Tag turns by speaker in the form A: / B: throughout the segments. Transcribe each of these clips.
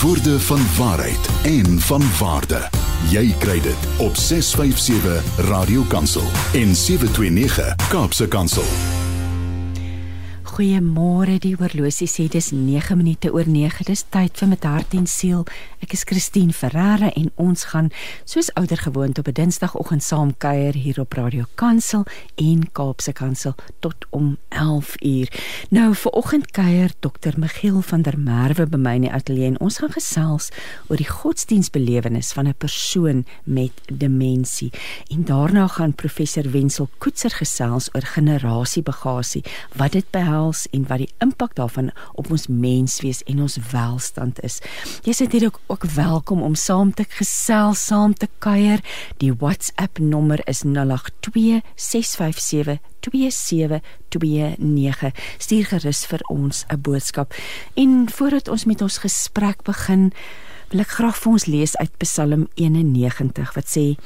A: Woorde van waarheid en van waarde. Jy kry dit op 657 Radio Kansel en 729 Kaapse Kansel.
B: Goeiemôre, die oorlosie sê dis 9 minute oor 9. Dis tyd vir met hart en siel. Ek is Christine Ferreira en ons gaan soos ouer gewoond op 'n Dinsdagoggend saam kuier hier op Radio Kansel en Kaapse Kansel tot om 11 uur. Nou vir oggend kuier Dr. Michiel van der Merwe by my in die ateljee en ons gaan gesels oor die godsdienstbelewenis van 'n persoon met demensie. En daarna gaan professor Wenzel Koetser gesels oor generasiebagasie, wat dit behels behels en wat die impak daarvan op ons menswees en ons welstand is. Jy sit hier ook, ook welkom om saam te gesels, saam te kuier. Die WhatsApp nommer is 082 657 2729 stuur gerus vir ons 'n boodskap. En voordat ons met ons gesprek begin, wil ek graag vir ons lees uit Psalm 91 wat sê: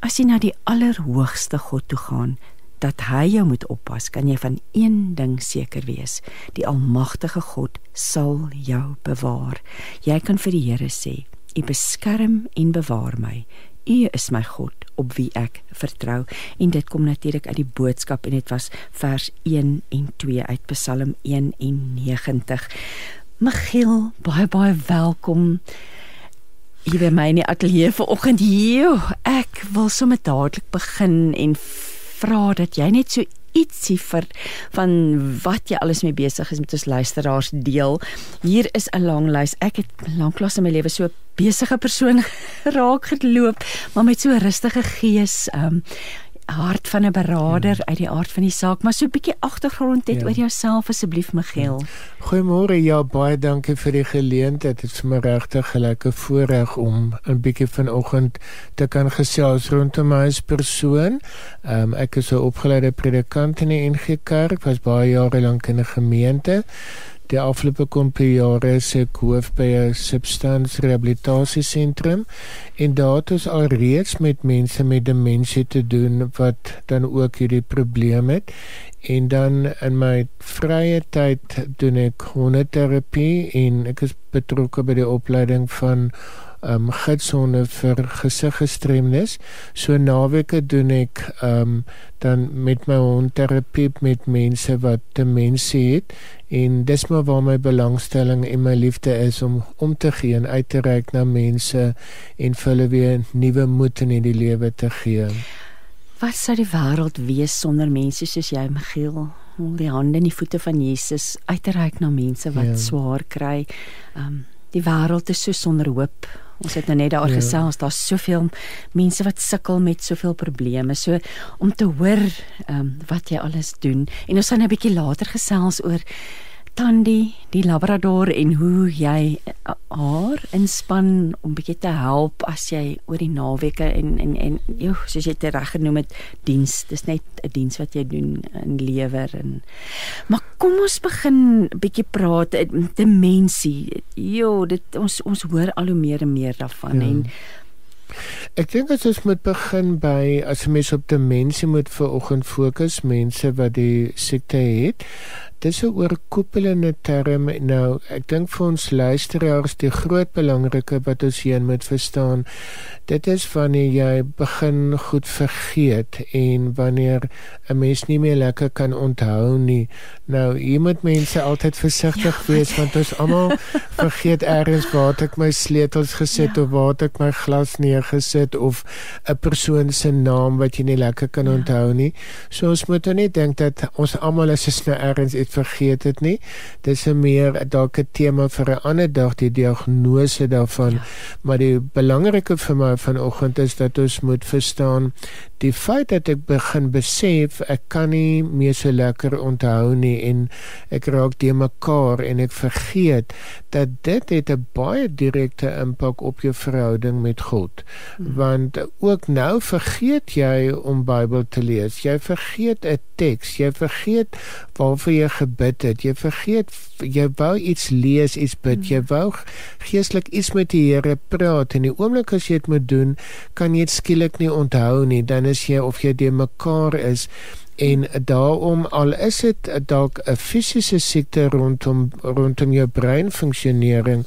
B: As jy na die Allerhoogste God toe gaan, dat hy jou moet oppas, kan jy van een ding seker wees: die almagtige God sal jou bewaar. Jy kan vir die Here sê: U beskerm en bewaar my. U is my God op wie ek vertrou. En dit kom natuurlik uit die boodskap en dit was vers 1 en 2 uit Psalm 91. Michiel, baie baie welkom. Hier by my in die ateljee vanoggend. Ek wil sommer dadelik begin en vra dat jy net so ietsie vir van wat jy alles mee besig is met ons luisteraars deel. Hier is 'n lang lys. Ek het lanklaas in my lewe so besige persoon geraak geloop, maar met so 'n rustige gees. Um hart van 'n beraader ja. uit die aard van die saak, maar so 'n bietjie agtergrond net ja. oor jouself asseblief Miguel. Ja.
C: Goeiemôre. Ja, baie dankie vir die geleentheid. Dit is my regtig 'n lekker voorreg om 'n bietjie vanoggend te kan gesels rondom my as persoon. Um, ek is 'n opgeleide predikant in die NG Kerk, was baie jare lank in 'n gemeente die afgelope kompie jare se hoof by 'n substansrehabilitasiesentrum en daar ons al reeds met mense met demensie te doen wat dan ook hierdie probleem het. En dan in my vrye tyd doen ek honderterapie en ek is betrokke by die opleiding van um gidsonde vir gesiggestremdes. So naweke doen ek um dan met my hond terapie met mense wat demensie het en dis maar waar my belangstelling en my liefde is om om te gee en uit te reik na mense en vir hulle weer nuwe moed in die lewe te gee.
B: Wat sou die wêreld wees sonder mense soos jy, Michiel? Om die hande en die voete van Jesus uit te reik na mense wat ja. swaar kry. Um die wêreld is so sonder hoop Ons het nou net daar ja. gesels, daar's soveel mense wat sukkel met soveel probleme. So om te hoor ehm um, wat jy alles doen en ons gaan 'n bietjie later gesels oor Tandi, die labrador en hoe jy eh, haar inspann om bietjie te help as jy oor die naweke en en en jo, soos jy dit reg genoem het, diens. Dis net 'n diens wat jy doen in lewer en Maar kom ons begin bietjie praat dimensie. Jo, dit ons ons hoor al hoe meer en meer daarvan ja. en
C: Ek dink as ons moet begin by as mense op dimensie moet vir oggend fokus, mense wat die siekte het dis 'n oorkoepelende term. Nou ek dink vir ons luisteraars die groot belangrike wat ons hier moet verstaan dit is wanneer jy begin goed vergeet en wanneer 'n mens nie meer lekker kan onthou nie. Nou jy moet mense altyd versigtig ja, wees want ons almal vergeet eers waar ek my sleutels gesit ja. of waar ek my glas neergesit of 'n persoon se naam wat jy nie lekker kan ja. onthou nie so ons moet net dink dat ons almal is nou eers het vergeet dit nie. Dis 'n meer dalk 'n tema vir 'n ander dag die diagnose daarvan. Ja. Maar die belangrike vir my vanoggend is dat ons moet verstaan die feit dat ek begin besef ek kan nie meer so lekker onthou nie en ek raak te mekaar en ek vergeet dat dit het 'n baie direkte impak op jou verhouding met God. Hmm. Want ook nou vergeet jy om Bybel te lees. Jy vergeet 'n teks, jy vergeet waarvoor jy gebid het. Jy vergeet jy wou iets lees, iets bid. Hmm. Jy wou geestelik iets met die Here praat en die oomblik as jy dit moet doen, kan jy dit skielik nie onthou nie. Dan is jy of jy de mekaar is. En daarom al is dit dalk 'n fisiese siekte rondom rondom jou breinfunksionering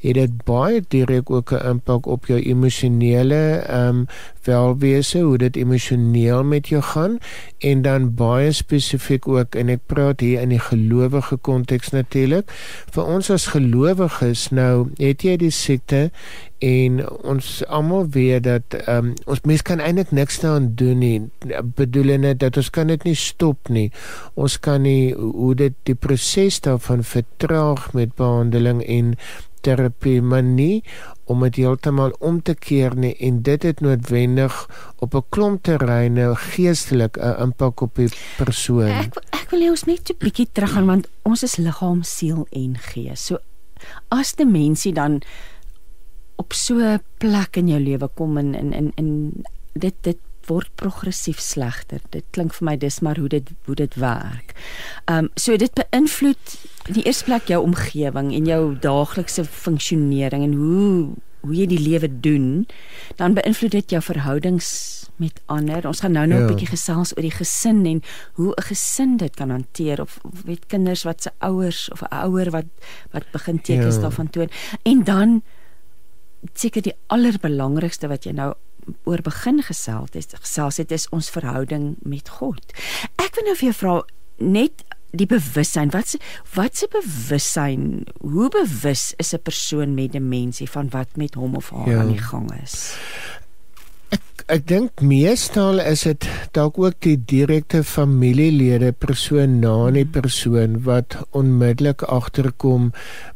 C: het dit baie direk ook 'n impak op jou emosionele ehm um, welwese, hoe dit emosioneel met jou gaan en dan baie spesifiek ook en ek praat hier in die gelowige konteks natuurlik. Vir ons as gelowiges nou, het jy die siekte en ons almal weet dat um, ons mens kan eintlik niks daaraan doen nie bedoel net dat ons kan dit nie stop nie ons kan nie hoe dit die proses daarvan vertraag met behandeling en terapie maar nie om dit heeltemal om te keer nie en dit het noodwendig op 'n klomp terreine geestelik 'n impak op die persoon
B: ek ek wil hê ons net 'n bietjie teruggaan want ons is liggaam siel en gees so as die mensie dan op so 'n plek in jou lewe kom en in in in dit dit word progressief slegter. Dit klink vir my dis maar hoe dit hoe dit werk. Ehm um, so dit beïnvloed die eerste plek jou omgewing en jou daaglikse funksionering en hoe hoe jy die lewe doen, dan beïnvloed dit jou verhoudings met ander. Ons gaan nou nou 'n ja. bietjie gesels oor die gesin en hoe 'n gesin dit kan hanteer of, of weet kinders wat se ouers of 'n ouer wat wat begin tekens ja. daarvan toon. En dan seker die allerbelangrikste wat jy nou oor begin gesels het, gesels het is ons verhouding met God. Ek wil nou vir jou vra net die bewussyn. Wat wat se bewussyn? Hoe bewus is 'n persoon met demensie van wat met hom of haar ja. aan die gang is?
C: Ek dink meestal is dit dalk ook die direkte familielede persoon na die mm. persoon wat onmiddellik agterkom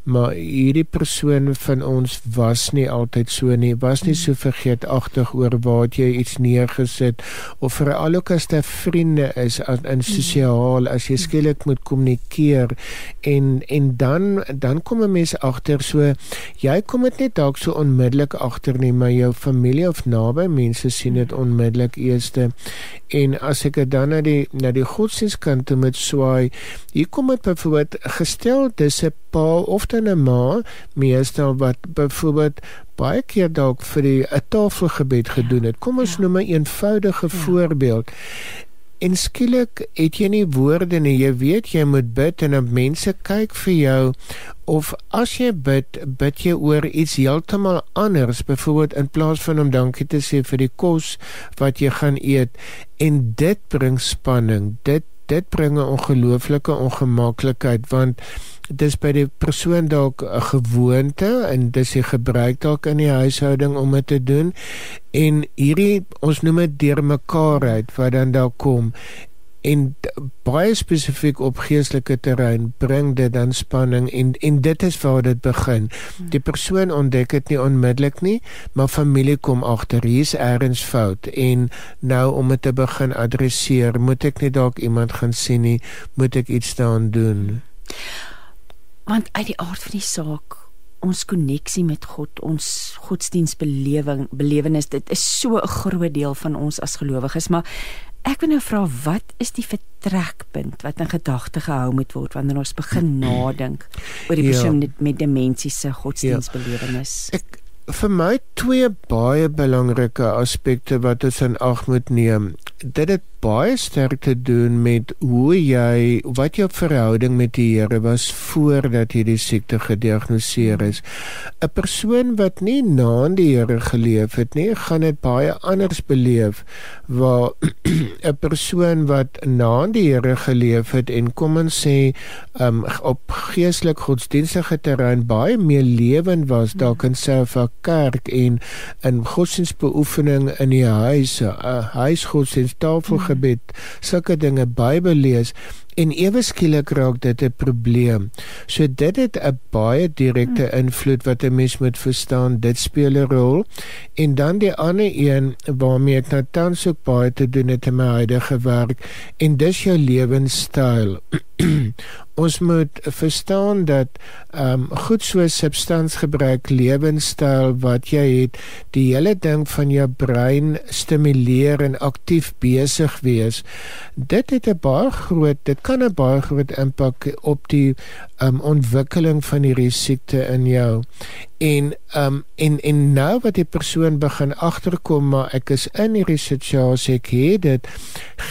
C: maar hierdie persoon van ons was nie altyd so nie was nie so mm. vergeetagtig oor waar jy iets neergesit of veral ook as dit vriende is as in mm. sosiaal as jy skielik moet kommunikeer en en dan dan kom 'n mens agter so jy kom dit net dalk so onmiddellik agter nie maar jou familie of naby mense sien dit onmiddellik eerste en as ek dan na die na die godsdienstkant met swaai hier kom dit byvoorbeeld gestel dis 'n pa of dan 'n ma meestal wat byvoorbeeld baie keer dalk vir die 'n tafelgebed gedoen het kom ons ja. noem 'n eenvoudige ja. voorbeeld En skielik het jy nie woorde nie. Jy weet jy moet bid en dan mense kyk vir jou of as jy bid, bid jy oor iets heeltemal anders. Byvoorbeeld in plaas van om dankie te sê vir die kos wat jy gaan eet en dit bring spanning. Dit dit bring 'n ongelooflike ongemaklikheid want dis by die persoon dalk 'n gewoonte en dis hy gebruik dalk in die huishouding om dit te doen. En hierdie ons noem dit deurmekaar uit wat dan daar kom. En baie spesifiek op geestelike terrein bring dit dan spanning en en dit is waar dit begin. Die persoon ontdek dit nie onmiddellik nie, maar familie kom agter hier's ergens fout. En nou om dit te begin adresseer, moet ek net dalk iemand gaan sien nie, moet ek iets daaraan doen
B: want uit die aard van die saak ons koneksie met God, ons godsdienstbelewing, belewenis, dit is so 'n groot deel van ons as gelowiges, maar ek wil nou vra wat is die vertrekpunt wat in gedagte gehou moet word wanneer ons begin nadink oor die persoon ja. met demensie se godsdienstbelewenis?
C: Ja. Ek vir my twee baie belangrike aspekte wat ons in ag moet neem. Dit het baie sterk te doen met hoe jy wat jou verhouding met die Here was voordat hierdie siekte gediagnoseer is. 'n Persoon wat nie na die Here geleef het nie, gaan dit baie anders beleef waar 'n persoon wat na die Here geleef het en kom ons sê um, op geestelik godsdienstige terrein baie meer lewend was dalk in self kerk en in godsdienstbeoefening in die huis, 'n uh, huisgodsdienst, tafelgebed, sulke dinge, Bybel lees en ewe skielik raak dit 'n probleem. So dit het 'n baie direkte invloed wat 'n mens moet verstaan. Dit speel 'n rol. En dan die ander een waarmee ek nou tans ook baie te doen het in my huidige werk en dis jou lewenstyl. ons moet verstaan dat ehm um, goed so substansgebruik lewenstyl wat jy het die hele ding van jou brein stimuleer en aktief besig wees dit het 'n baie groot dit kan 'n baie groot impak op die um, ontwikkeling van hierdie siekte in jou. En um, en en nou wat die persoon begin agterkom maar ek is in hierdie situasie ek het dit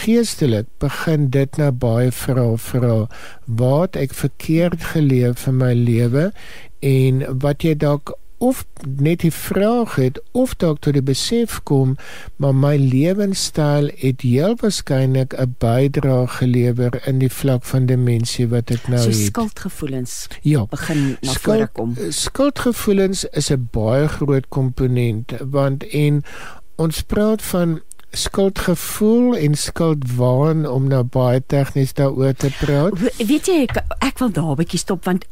C: geestelik begin dit nou baie vra vra wat ek verkeerd geleef in my lewe en wat jy dalk of net die vraag het of dalk tot die besef kom maar my lewenstyl het heel waarskynlik 'n bydrae gelewer in die vlak van demensie wat ek nou
B: so
C: het.
B: skuldgevoelens
C: ja,
B: begin na vore kom.
C: Skuldgevoelens is 'n baie groot komponent want en ons praat van skuldgevoel en skuldwaan om nou baie tegnies daaroor te praat.
B: Weet jy ek, ek wil daar 'n bietjie stop want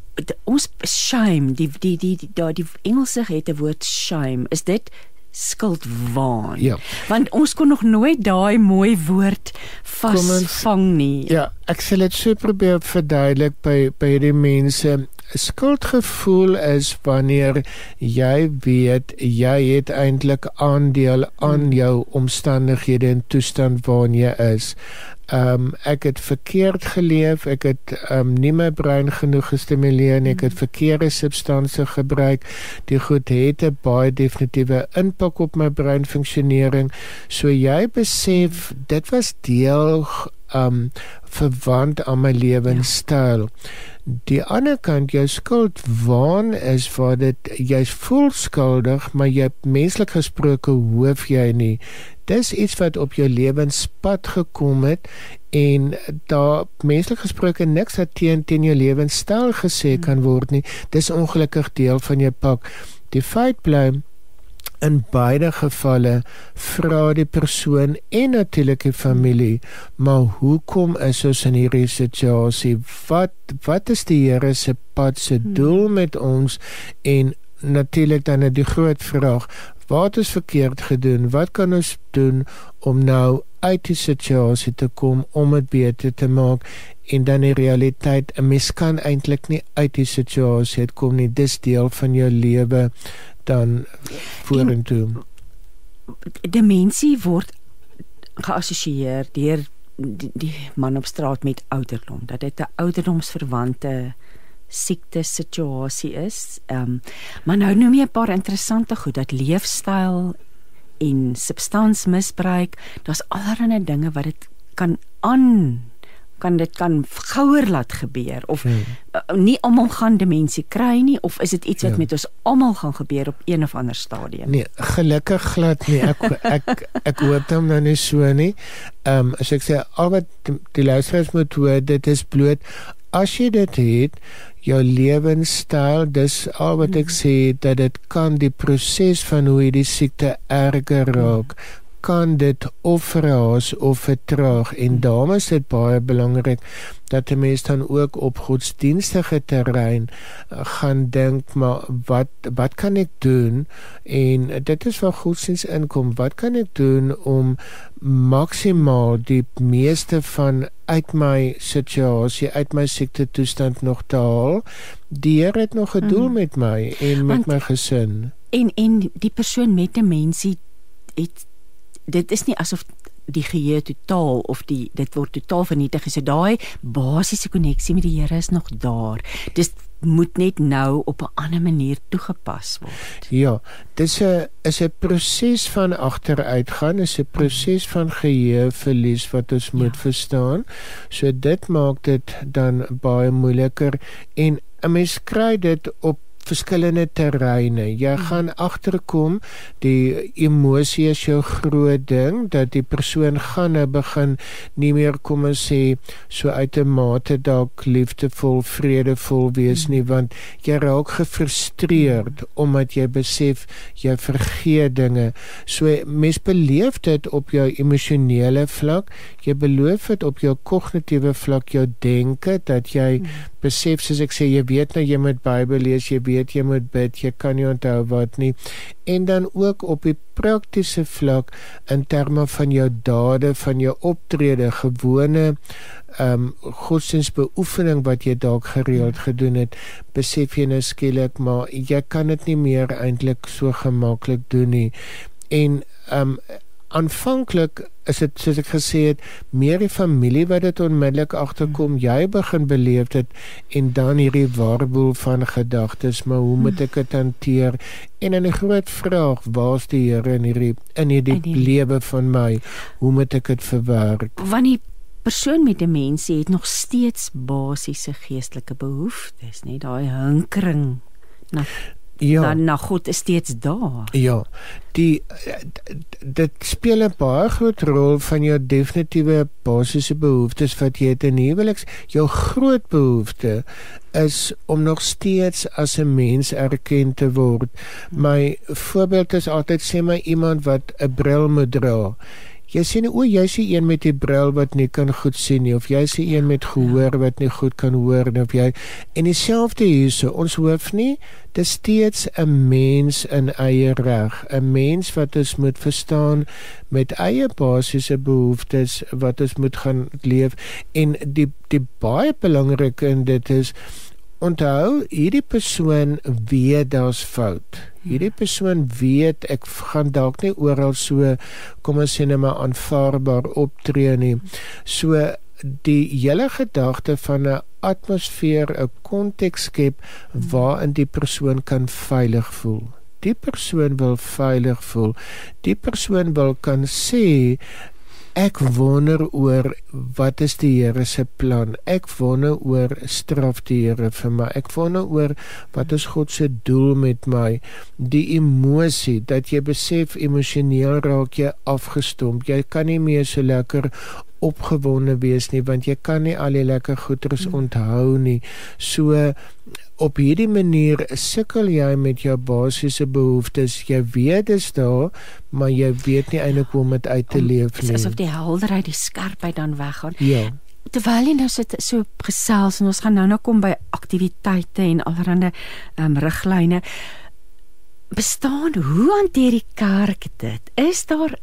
B: ons shame die die die die, die, die Engelse het 'n woord shame is dit skuldwaan
C: ja.
B: want ons kon nog nooit daai mooi woord vasvang nie
C: ja ek sal dit so probeer verduidelik by by die mense skuldgevoel is wanneer jy weet jy het eintlik aandeel aan hmm. jou omstandighede en toestand waarin jy is ehm um, ek het verkeerd geleef, ek het ehm um, nie my brein genoeg gestimuleer nie, ek het mm. verkeerde substansies gebruik. Die goed het 'n baie definitiewe impak op my breinfunksionering. So jy besef dit was deel ehm um, verwant aan my lewenstyl. Ja. Die ander kant jou skuld waan is vir dit jy's voel skuldig, maar jy menslik gesproke hoef jy nie dis iets wat op jou lewenspad gekom het en daar menslik gesproke niks wat teen teen jou lewenstyl gesê kan word nie. Dis ongelukkig deel van jou pak. Die feit bly in beide gevalle vra die persoon en natuurlik die familie maar hoekom is ons in hierdie situasie? Wat wat is die Here se pad se hmm. doel met ons? En natuurlik dan die groot vraag wat is verkeerd gedoen? Wat kan ons doen om nou uit die situasie te kom om dit beter te maak? En dan in realiteit, 'n mens kan eintlik nie uit die situasie uitkom nie. Dis deel van jou lewe dan vorentoe.
B: Demensie word geassosieer deur die, die man op straat met ouderdom. Dat dit 'n ouderdomsverwante siekte situasie is. Ehm um, maar nou noem jy 'n paar interessante goed dat leefstyl en substansmisbruik, daar's allerlei dinge wat dit kan aan kan dit kan gouer laat gebeur of hmm. uh, nie almal gaan demensie kry nie of is dit iets wat ja. met ons almal gaan gebeur op een of ander stadium?
C: Nee, gelukkig glad nie. Ek ek ek hoop dan nou nie so nie. Ehm um, as ek sê al wat die, luisteraars moet hoor, dit is bloot as jy dit het jou lewenstyl. Dis al wat ek mm. sê dat dit kan die proses van hoe jy die siekte erger raak kan dit of verhaas of vertraag. En daarom is dit baie belangrik dat die mense dan ook op godsdienstige terrein uh, gaan dink maar wat wat kan ek doen? En dit is waar godsdienst inkom. Wat kan ek doen om maksimaal die meeste van uit my situasie uit my siekte toestand nog te haal? Die Here het nog 'n doel mm. met my en met Want, my gesin
B: en en die persoon met demensie het dit is nie asof die geheue totaal of die dit word totaal vernietig is. So daai basiese koneksie met die Here is nog daar. Dis moet net nou op 'n ander manier toegepas word.
C: Ja, dis 'n is 'n proses van agteruitgaan, is 'n proses van geheue verlies wat ons moet ja. verstaan. So dit maak dit dan baie moeiliker en 'n mens kry dit op verskillende terreine. Jy hmm. gaan agterkom die emosie is jou groot ding dat die persoon gaan nou begin nie meer kom en sê so uitermate dalk liefdevol, vredevol wees hmm. nie want jy raak gefrustreerd hmm. omdat jy besef jy vergeet dinge. So mens beleef dit op jou emosionele vlak, jy beloof dit op jou kognitiewe vlak, jou denke dat jy hmm besef soos ek sê jy weet nou jy moet Bybel lees, jy weet jy moet bid, jy kan nie onthou wat nie. En dan ook op die praktiese vlak in terme van jou dade, van jou optrede, gewone ehm um, godsdienstbeoefening wat jy dalk gereeld gedoen het, besef jy nou skielik maar jy kan dit nie meer eintlik so gemaklik doen nie. En ehm um, aanvanklik is dit soos ek gesê het meer die familie wat dit onmiddellik agterkom hmm. jy begin beleef dit en dan hierdie warboel van gedagtes maar hoe moet ek dit hanteer? En 'n groot vraag waar's die Here in hierdie in hierdie lewe van my? Hoe moet ek dit verwerk?
B: Want die persoon met demensie het nog steeds basiese geestelike behoeftes nê daai hinkering na ja. na, na God is steeds daar.
C: Ja. Die dit speel 'n baie groot rol van jou definitiewe basiese behoeftes wat jy het in huweliks. Jou groot behoefte is om nog steeds as 'n mens erken te word. My voorbeeld is altyd sê my iemand wat 'n bril moet dra. Jy sien o, jy sien een met die bril wat nie kan goed sien nie of jy sien een met gehoor wat nie goed kan hoor nie of jy en dieselfde hierso ons hoef nie dis steeds 'n mens in eie reg 'n mens wat ons moet verstaan met eie basiese behoeftes wat ons moet gaan leef en die die baie belangrike en dit is onthou hierdie persoon weet daar's fout. Hierdie persoon weet ek gaan dalk nie oral so kom ons sê net maar aanvaarbaar optree nie. So die hele gedagte van 'n atmosfeer, 'n konteks skep waarin die persoon kan veilig voel. Die persoon wil veilig voel. Die persoon wil kan sê Ek wonder oor wat is die Here se plan? Ek wonder oor straf die Here vir my. Ek wonder oor wat is God se doel met my? Die emosie dat jy besef emosioneel raak jy afgestomp. Jy kan nie meer so lekker opgewonde wees nie want jy kan nie al die lekker goeders hmm. onthou nie. So op hierdie manier sukkel jy met jou basiese behoeftes. Jy weet dit is daar, maar jy weet nie eintlik hoe om dit uit te leef nie.
B: Asof die helderheid, die skerpheid dan weggaan.
C: Ja.
B: Terwyl jy nou sit so gesels en ons gaan nou nou kom by aktiwiteite en allerlei ehm um, riglyne bestaan hoe hanteer die kerk dit? Is daar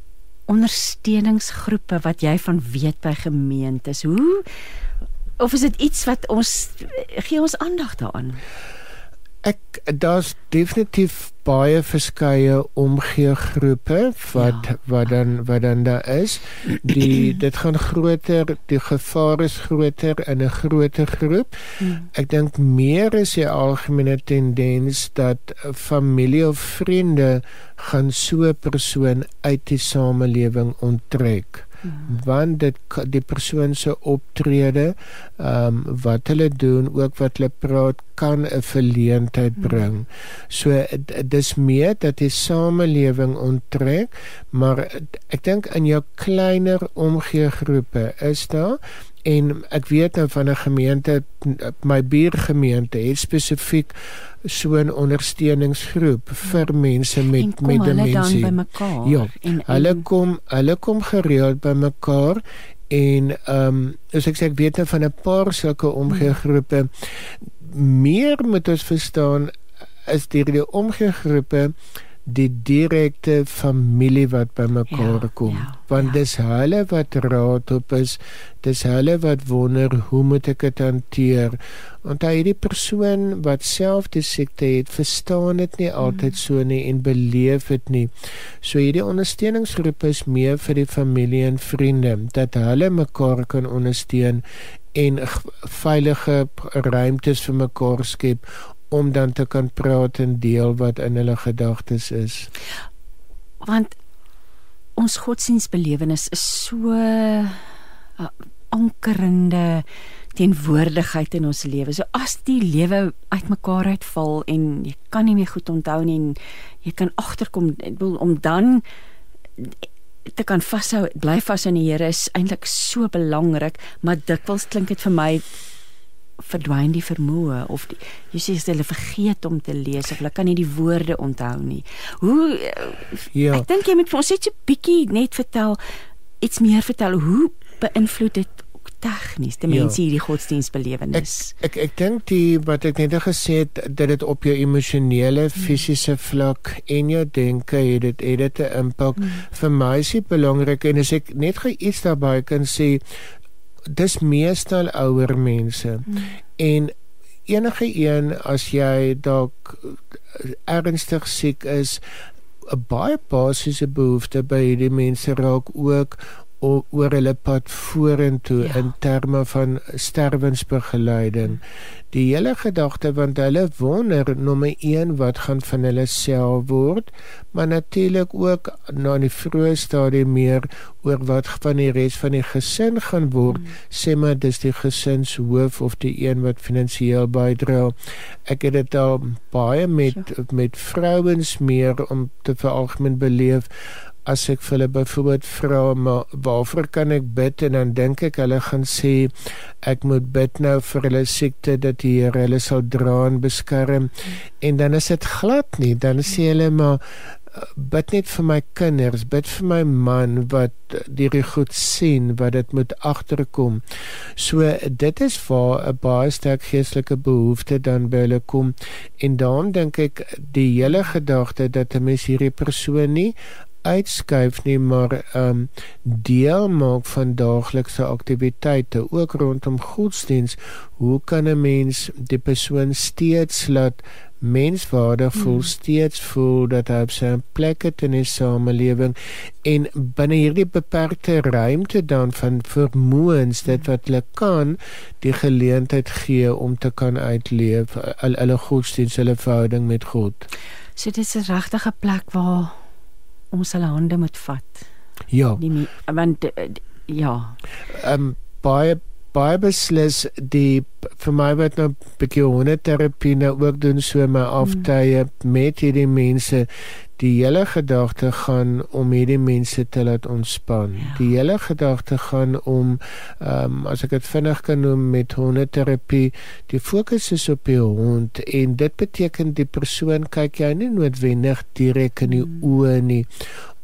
B: ondersteuningsgroepe wat jy van weet by gemeentes? Hoe of is dit iets wat ons gee ons aandag daaraan?
C: Ek daar's definitief baie verskeie omgee groepe wat ja. wat dan wat dan daar is. Die dit gaan groter, die gevaar is groter in 'n groter groep. Hmm. Ek dink meer is die algemene tendens dat familie of vriende gaan so 'n persoon uit die samelewing onttrek. Hmm. want dit die persoon se optrede ehm um, wat hulle doen ook wat hulle praat kan 'n verleentheid hmm. bring. So dis meer dat die samelewing onttrek, maar ek dink in jou kleiner omgee groepe is daar en ek weet nou van 'n gemeente my buurgemeente het spesifiek so 'n ondersteuningsgroep vir mense met met demensie. Ja, en, en, hulle kom hulle kom gereeld by mekaar en ehm um, as ek sê ek weet nou van 'n paar sulke omgee groepe meer moet ons verstaan is die die omgee groepe die direkte familie wat bymekaar ja, kom ja, want ja. dis hulle wat raad op is dis hulle wat wonder hoe moet ek dit hanteer want hy die persoon wat self die siekte het verstaan dit nie altyd mm. so nie en beleef dit nie so hierdie ondersteuningsgroep is meer vir die familie en vriende dat hulle mekaar kan ondersteun en veilige ruimtes vir mekaar skep om dan te kan praat en deel wat in hulle gedagtes is.
B: Want ons godsdienstbelewenis is so 'n uh, ankerende teenwoordigheid in ons lewe. So as die lewe uitmekaar uitval en jy kan nie meer goed onthou nie en jy kan agterkom om dan te kan vashou, bly vas in die Here is eintlik so belangrik, maar dikwels klink dit vir my verdwyn die vermoë of die, jy sê hulle vergeet om te lees of hulle kan nie die woorde onthou nie. Hoe ja. Ek dink jy moet vir ons net so bietjie net vertel iets meer vertel hoe beïnvloed dit tegnies die mense ja. hierdie godsdienstbelewenis.
C: Ek ek, ek dink die wat ek net gesê het dat dit op jou emosionele, hmm. fisiese vlak en jou denke het dit het dit 'n impak. Hmm. Vir my is dit belangrik en as ek net gou iets daarby kan sê dis meestal ouer mense hmm. en enige een as jy dalk ernstig siek is 'n baie basiese behoefte by hierdie mense raak ook oor hulle pad vorentoe ja. in terme van sterwensbegeleiding. Die hele gedagte want hulle wonder nommer 1 wat gaan van hulle self word, maar natuurlik ook na die vroeë stadium meer oor wat van die res van die gesin gaan word. Mm. Sê maar dis die gesinshoof of die een wat finansiëel bydra. Ek het dit al baie met ja. met vrouens meer om te veralgemeen beleef as ek vir hulle byvoorbeeld vra waarvoor kan ek bid? En dan dink ek hulle gaan sê ek moet bid nou vir hulle siekte dat die Here hulle sal dra en beskerm. En dan is dit glad nie. Dan sê hulle maar bid net vir my kinders bid vir my man wat die goed sien wat dit moet agterkom. So dit is waar 'n baie sterk geestelike behoefte dan by hulle kom. En dan dink ek die hele gedagte dat 'n mens hierdie persoon nie uitskuif nie maar ehm um, deel maak van daaglikse aktiwiteite ook rondom godsdiens hoe kan 'n mens die persoon steeds laat menswaardig voel hmm. steeds voel dat hy op sy plek het in die samelewing en binne hierdie beperkte ruimte dan van vermoëns dit wat hulle kan die geleentheid gee om te kan uitleef hulle godsdiens hulle verhouding met God.
B: So dit is 'n regte plek waar ons hulle hande moet vat.
C: Ja.
B: Die, want eh, ja.
C: Ehm um, baie baie beslis die vir my wat nou bietjie honderterapie nou ook doen so my hmm. aftye mm. met hierdie mense die hele gedagte gaan om hierdie mense te laat ontspan. Ja. Die hele gedagte gaan om ehm um, as ek dit vinnig kan noem met honderterapie, die fokus is op die hond en dit beteken die persoon kyk jy nie noodwendig direk in die mm. oë nie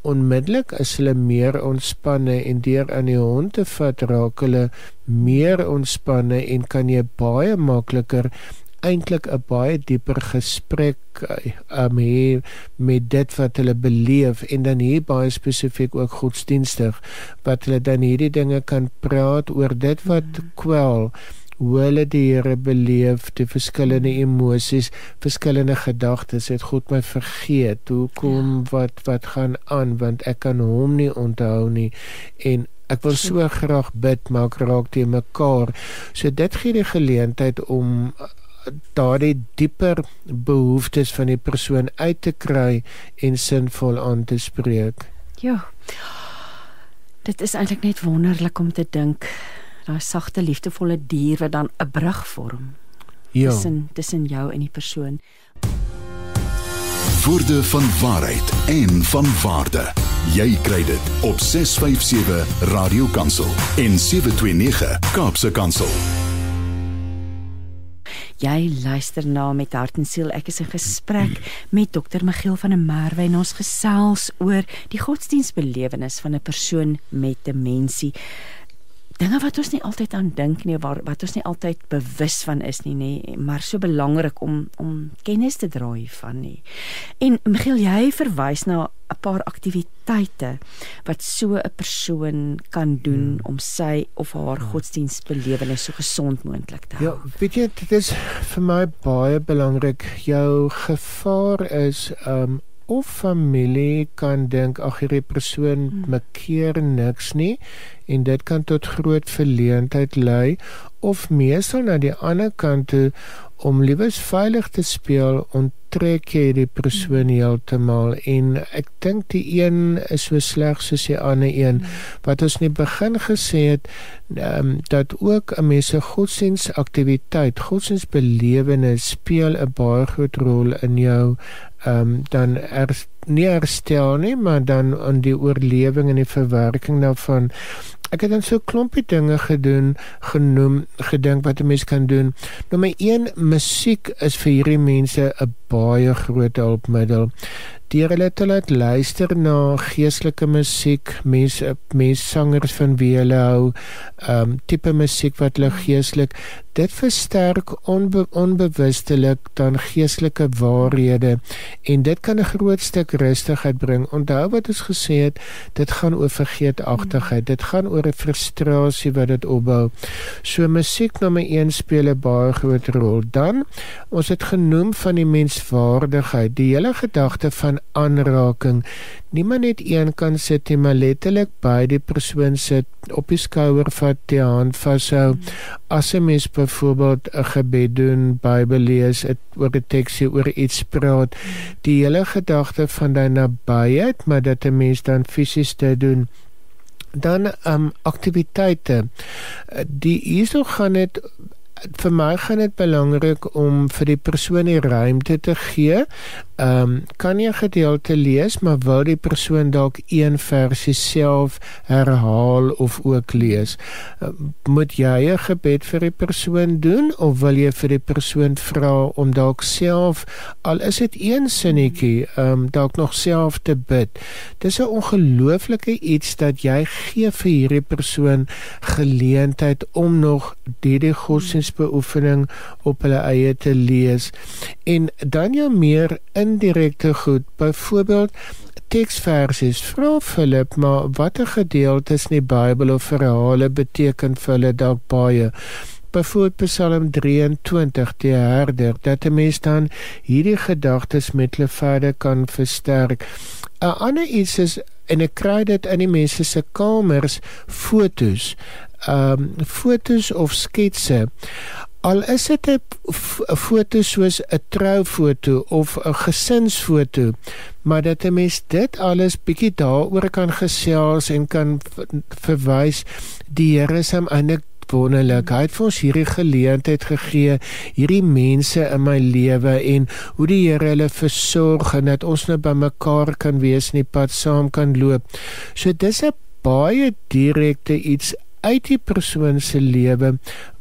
C: onmiddellik is hulle meer ontspanne en deur aan die hond te vat raak hulle meer ontspanne en kan jy baie makliker eintlik 'n baie dieper gesprek um, hê met dit wat hulle beleef en dan hier baie spesifiek ook godsdienstig wat hulle dan hierdie dinge kan praat oor dit wat mm. kwel hoe hulle die Here beleef, die verskillende emosies, verskillende gedagtes, het God my vergeet. Hoekom ja. wat wat gaan aan want ek kan hom nie onthou nie en ek wil so graag bid maar ek raak te mekaar. So dit gee die geleentheid om daardie dieper behoeftes van die persoon uit te kry en sinvol aan te spreek.
B: Ja. Dit is eintlik net wonderlik om te dink daai sagte liefdevolle dier wat dan 'n brug vorm ja. tussen tussen jou en die persoon.
A: Woorde van waarheid en van waarde. Jy kry dit op 657 Radio Kansel en 729 Kaapse Kansel.
B: Jy luister na met hart en siel. Ek is in gesprek met Dr. Miguel van der Merwe en ons gesels oor die godsdienstbelewenis van 'n persoon met demensie dinge wat ons nie altyd aan dink nie waar wat ons nie altyd bewus van is nie nê maar so belangrik om om kennis te dra hiervan nie. En Miguel jy verwys na 'n paar aktiwiteite wat so 'n persoon kan doen hmm. om sy of haar hmm. godsdienstbelewenis so gesond moontlik te hou.
C: Ja, weet jy dit is vir my baie belangrik jou gevaar is um of familie kan dink ag hierdie persoon hmm. makeer niks nie en dit kan tot groot verleentheid lei of meestal na die ander kant toe om liewes veilig te speel onttrek jy die persoon hmm. heeltemal en ek dink die een is so sleg soos die ander een hmm. wat ons nie begin gesê het um, dat ook 'n mens se godsdienstaktiwiteit godsdienstbelewenis speel 'n baie groot rol in jou um, dan er nie herstel nie maar dan aan die oorlewing en die verwerking daarvan ek het dan so 'n klompie dinge gedoen genoem gedink wat 'n mens kan doen. Nommer 1 musiek is vir hierdie mense 'n baie groot hulpmiddel deur hulle te laat luister na geestelike musiek, mense mense sangers van wie hulle hou, ehm um, tipe musiek wat hulle geestelik dit versterk onbe, onbewustelik dan geestelike waarhede en dit kan 'n groot stuk rustigheid bring. Onthou wat ons gesê het, dit gaan oor vergeetachtigheid. Dit gaan oor 'n frustrasie wat dit opbou. So musiek nommer 1 speel 'n baie groot rol. Dan ons het genoem van die menswaardigheid, die hele gedagte van aanraking nie maar net een kan sit nie, maar letterlik by die persoon sit, op die skouer vat, die hand vashou. As 'n mens byvoorbeeld 'n gebed doen, Bybel lees, het, oor 'n teksie oor iets praat, die hele gedagte van daai nabyheid, maar dat 'n mens dan fisies dit doen dan um aktiwiteite die hierso gaan dit vir my gaan dit belangrik om vir die persoon die ruimte te gee. Ehm um, kan jy 'n gedeelte lees, maar wil die persoon dalk een versie self herhaal of ook lees? Uh, moet jy 'n gebed vir die persoon doen of wil jy vir die persoon vra om dalk self al is dit een sinnetjie, ehm um, dalk nog self te bid? Dis 'n ongelooflike iets dat jy gee vir hierdie persoon geleentheid om nog hierdie godsdienst beoefening op hulle eie te lees en dan jou meer indirekte goed. Byvoorbeeld teksversies vra Philip maar watter gedeeltes in die Bybel of verhale beteken vir hulle dalk baie? Byvoorbeeld Psalm 23 die herder dat 'n mens dan hierdie gedagtes met hulle verder kan versterk. 'n ander iets is en ek kry dit in die mense se kamers fotos. Ehm um, fotos of sketse al is dit 'n foto soos 'n troufoto of 'n gesinsfoto maar dat 'n mens dit alles bietjie daaroor kan gesels en kan verwys die Here se eintlik wonderlik. Hy het vir ons hierdie geleentheid gegee, hierdie mense in my lewe en hoe die Here hulle versorg en dat ons nou by mekaar kan wees en die pad saam kan loop. So dis 'n baie direkte iets uit die persoon se lewe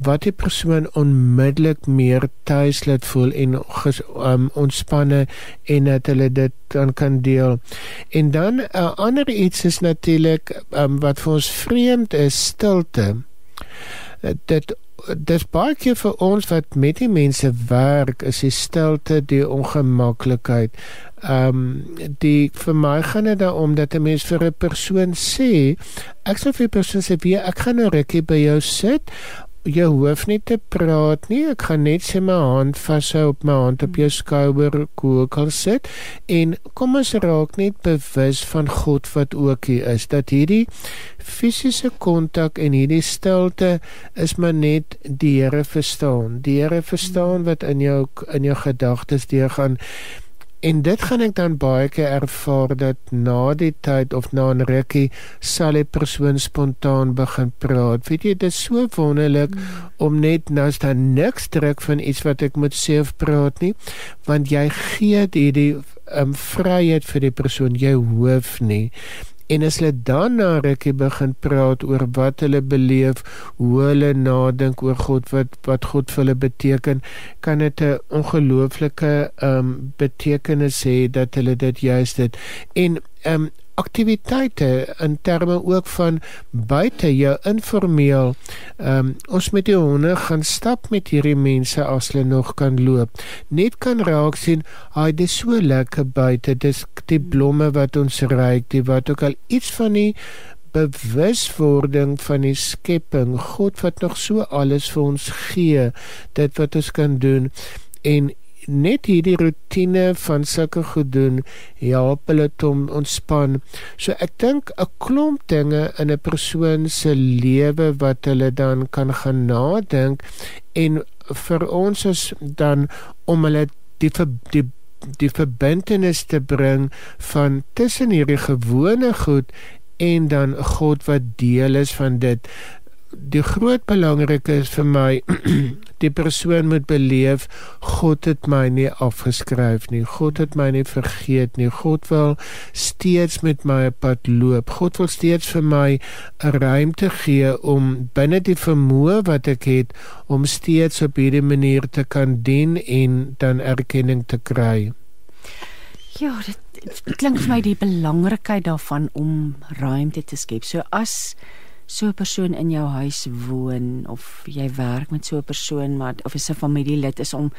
C: wat die persoon onmiddellik meer tuis laat voel en ges, um, ontspanne en dat hulle dit dan kan deel. En dan 'n uh, ander iets is natuurlik um, wat vir ons vreemd is, stilte. Dit dis baie keer vir ons wat met die mense werk is die stilte die ongemaklikheid. Ehm um, die vir my gaan dit daaroor dat 'n mens vir 'n persoon sê ek sou vir 'n persoon sê wie ek gaan 'n rukkie by jou sit jy hoef nie te praat nie. Ek gaan net sy my hand vashou op my hand op jou skouer, kookal sit en kom ons raak net bewus van God wat ook hier is. Dat hierdie fisiese kontak en hierdie stilte is maar net die Here verstaan. Die Here verstaan wat in jou in jou gedagtes deur gaan. En dit gaan ek dan baie keer ervaar dat na die tyd of na 'n rukkie sal 'n persoon spontaan begin praat. Weet jy, dit is so wonderlik mm. om net nou staan niks druk van iets wat ek moet sê of praat nie, want jy gee hierdie um, vryheid vir die persoon. Jy hoef nie En as hulle dan na rukkie begin praat oor wat hulle beleef, hoe hulle nadink oor God wat wat God vir hulle beteken, kan dit 'n ongelooflike ehm um, betekenis hê dat hulle dit juist dit. En ehm um, aktiwiteite in terme ook van buite jou informeel. Ehm um, ons met die honde gaan stap met hierdie mense as hulle nog kan loop. Net kan raak sien, "Ag, dit is so lekker buite. Dis die blomme wat ons ruik, die wat ook al iets van die bewuswording van die skepping, God wat nog so alles vir ons gee, dit wat ons kan doen en net hierdie rotine van sulke goed doen help hulle om ontspan. So ek dink 'n klomp dinge in 'n persoon se lewe wat hulle dan kan gaan nadink en vir ons is dan om hulle die die die verbintenis te bring van tussen hierdie gewone goed en dan God wat deel is van dit die groot belangrike is vir my die persoon moet beleef God het my nie afgeskryf nie God het my nie vergeet nie God wil steeds met my op pad loop God wil steeds vir my 'n ruimte gee om binne die vermoë wat ek het om steeds op hierdie manier te kan dien en dan erkenning te kry.
B: Ja dit, dit klink vir my die belangrikheid daarvan om ruimte te skep. So as so 'n persoon in jou huis woon of jy werk met so 'n persoon maar of 'n familielid is om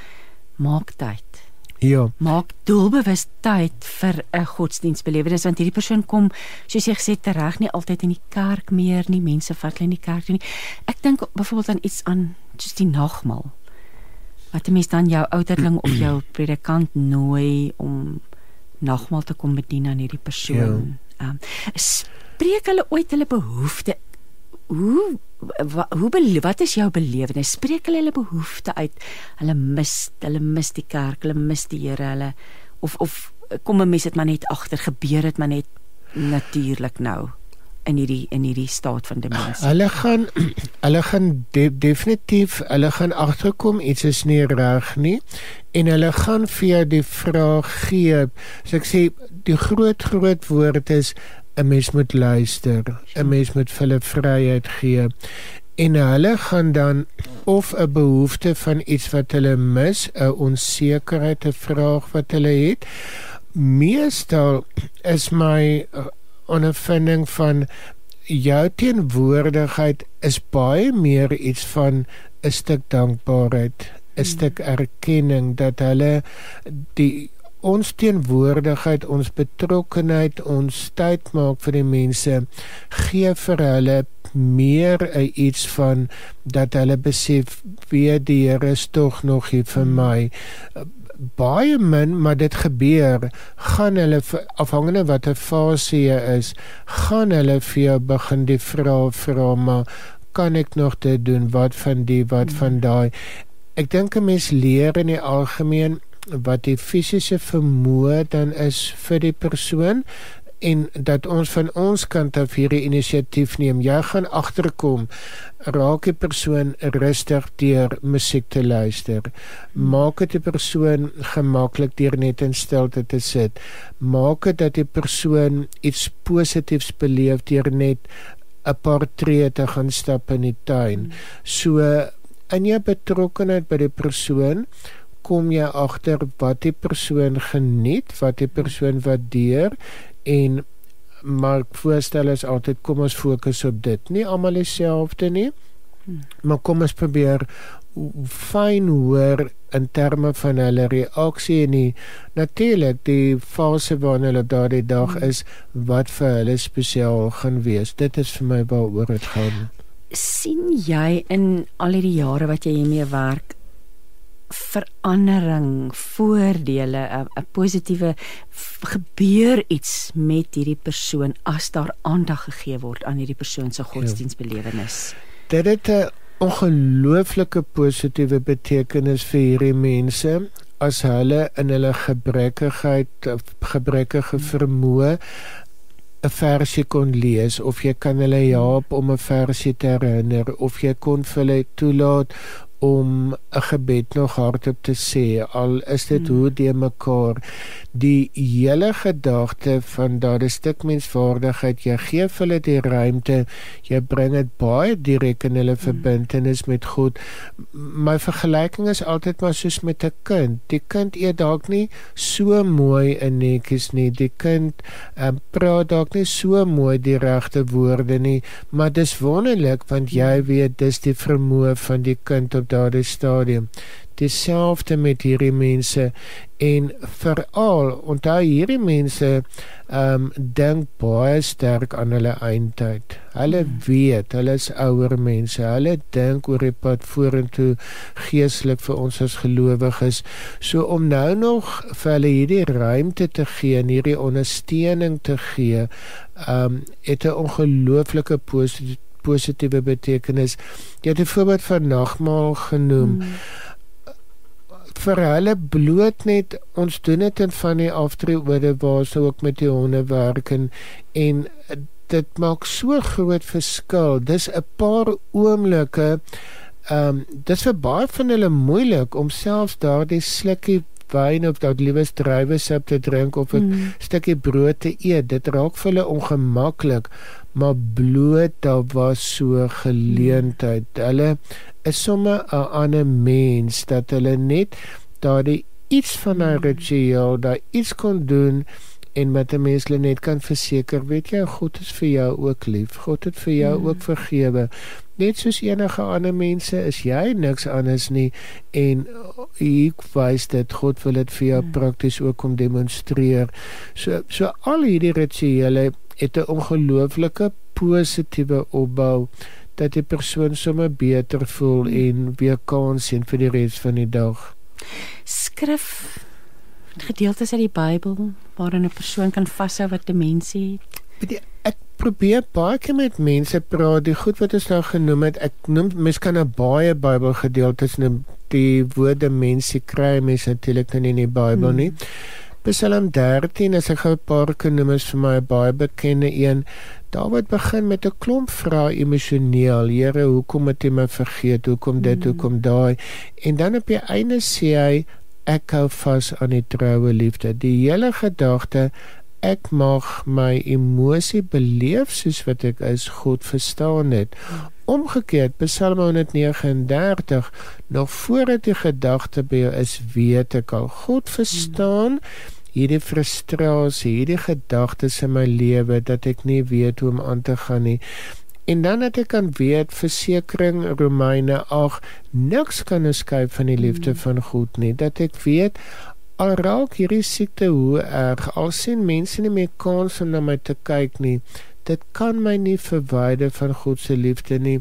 B: maak tyd.
C: Ja.
B: Maak doelbewus tyd vir 'n godsdienstbelewenis want hierdie persoon kom soos jy gesê reg nie altyd in die kerk meer nie. Mense vat hulle in die kerk nie. Ek dink byvoorbeeld aan iets aan soos die nagmaal. Wat 'n mens dan jou ouderling of jou predikant nooi om nagmaal te kom bedien aan hierdie persoon. Ja. Um, spreek hulle ooit hulle behoeftes hoe wat, hoe wat is jou belewenis? Spreek hulle hulle behoeftes uit? Hulle mis, hulle mis die kerk, hulle mis die Here, hulle of of kom 'n mens dit maar net agter gebeur dit maar net natuurlik nou in hierdie in hierdie staat van demensie.
C: Hulle gaan hulle gaan de, definitief hulle gaan agterkom iets is nie reg nie en hulle gaan vir die vraag gee. So ek sê die groot groot woord is 'n mens moet luister, 'n mens moet hulle vryheid gee. En hulle gaan dan of 'n behoefte van iets wat hulle mis, 'n onsekerheid, 'n vraag wat hulle het. Meestal is my uh, ondervinding van jou teenwoordigheid is baie meer iets van 'n stuk dankbaarheid, 'n mm. stuk erkenning dat hulle die ons teenwoordigheid, ons betrokkenheid, ons tyd maak vir die mense gee vir hulle meer iets van dat hulle besef wie die Here is tog nog hier vir my. Baie min maar dit gebeur gaan hulle afhangende wat 'n fase is gaan hulle vir jou begin die vrae vra maar kan ek nog dit doen? Wat van die wat van daai? Ek dink 'n mens leer in die algemeen wat die fisiese vermoë dan is vir die persoon en dat ons van ons kant af hierdie inisiatief neem. Jy gaan agterkom raak die persoon rustig deur musiek te luister. Maak dit die persoon gemaklik deur net in stilte te sit. Maak dit dat die persoon iets positiefs beleef deur net 'n paar tree te gaan stap in die tuin. So in jou betrokkenheid by die persoon kom jy agter wat die persoon geniet, wat die persoon waardeer en maar voorstel is altyd kom ons fokus op dit. Nie almal dieselfde nie. Hmm. Maar kom ons probeer fyn hoor in terme van hulle reaksie en die natuurlik die fase waarna hulle daardie dag hmm. is wat vir hulle spesiaal gaan wees. Dit is vir my waaroor dit gaan.
B: sien jy in al hierdie jare wat jy hiermee werk verandering, voordele, 'n positiewe gebeur iets met hierdie persoon as daar aandag gegee word aan hierdie persoon se godsdienstbelewenis.
C: Dit het 'n ongelooflike positiewe betekenis vir hierdie mense as hulle in hulle gebrekkigheid gebrekkige vermoë 'n versie kon lees of jy kan hulle help om 'n versie te herinner of jy kon vir hulle toelaat om 'n gebed nog hardop te sê al is dit hmm. hoe die mekaar die hele gedagte van daardie stuk menswaardigheid jy gee hulle die ruimte jy bring dit baie direk in hulle hmm. verbintenis met God my vergelyking is altyd maar soos met 'n kind die kind eet dalk nie so mooi in netjies nie die kind um, praat dalk nie so mooi die regte woorde nie maar dis wonderlik want jy hmm. weet dis die vermoë van die kind op daardie stadium dieselfde met hierdie mense en veral onthou hierdie mense ehm um, dink baie sterk aan hulle eindtyd. Hulle hmm. weet, hulle is ouer mense. Hulle dink oor die pad vorentoe geestelik vir ons as gelowiges. So om nou nog vir hulle hierdie ruimte te gee en hierdie ondersteuning te gee, ehm um, het 'n ongelooflike positiewe positiewe betekenis. Jy het 'n voorbeeld van nagmaal genoem. Hmm. Vir hulle bloot net ons doen dit in van die aftreeorde waar sou ook met die honde werk en, en dit maak so groot verskil. Dis 'n paar oomblikke ehm um, dis vir baie van hulle moeilik om selfs daardie slukkie wyn of dalk liewes druiwesap te drink of 'n mm. stukkie brood te eet. Dit raak vir hulle ongemaklik, maar bloot daar was so geleentheid. Mm. Hulle is sommer 'n ander mens dat hulle net daardie iets van 'n mm. ritueel, daai iets kon doen en met 'n mens net kan verseker, weet jy, God is vir jou ook lief. God het vir jou mm. ook vergewe net soos enige ander mense is jy niks anders nie en ek wys dit God wil dit vir jou hmm. prakties ook kom demonstreer. So so al hierdie rituele het 'n ongelooflike positiewe opbou dat die persoon sommer beter voel hmm. en weer kans sien vir die res van die dag.
B: Skrif gedeeltes uit die Bybel waarin 'n persoon kan vashou wat demensie het?
C: Jy, ek probeer baie keer met mense praat, die goed wat ons nou genoem het. Ek noem mens kan 'n baie Bybelgedeeltes noem. Die woord demensie kry mens natuurlik nie in die Bybel nie. Hmm. Psalm 13 is 'n paar kenoemes vir my baie bekende een. Dawid begin met 'n klomp vrae emosioneel. Here, hoekom het U my vergeet? Hoekom dit? Mm. Hoekom daai? En dan op die einde sê hy ek hou vas aan die troue liefde. Die hele gedagte ek mag my emosie beleef soos wat ek is God verstaan het. Omgekeerd Psalm 139 nog voordat die gedagte by jou is weet ek al God verstaan mm hierdie frustrasie, hierdie gedagtes in my lewe dat ek nie weet hoe om aan te gaan nie. En dan het ek kan weet versekering Romeine 8 niks kan skei van die liefde mm. van God nie. Dat ek weet al raak hierdie siekte hoe erg al sien mense nie meer kans om na my te kyk nie. Dit kan my nie verwyder van God se liefde nie.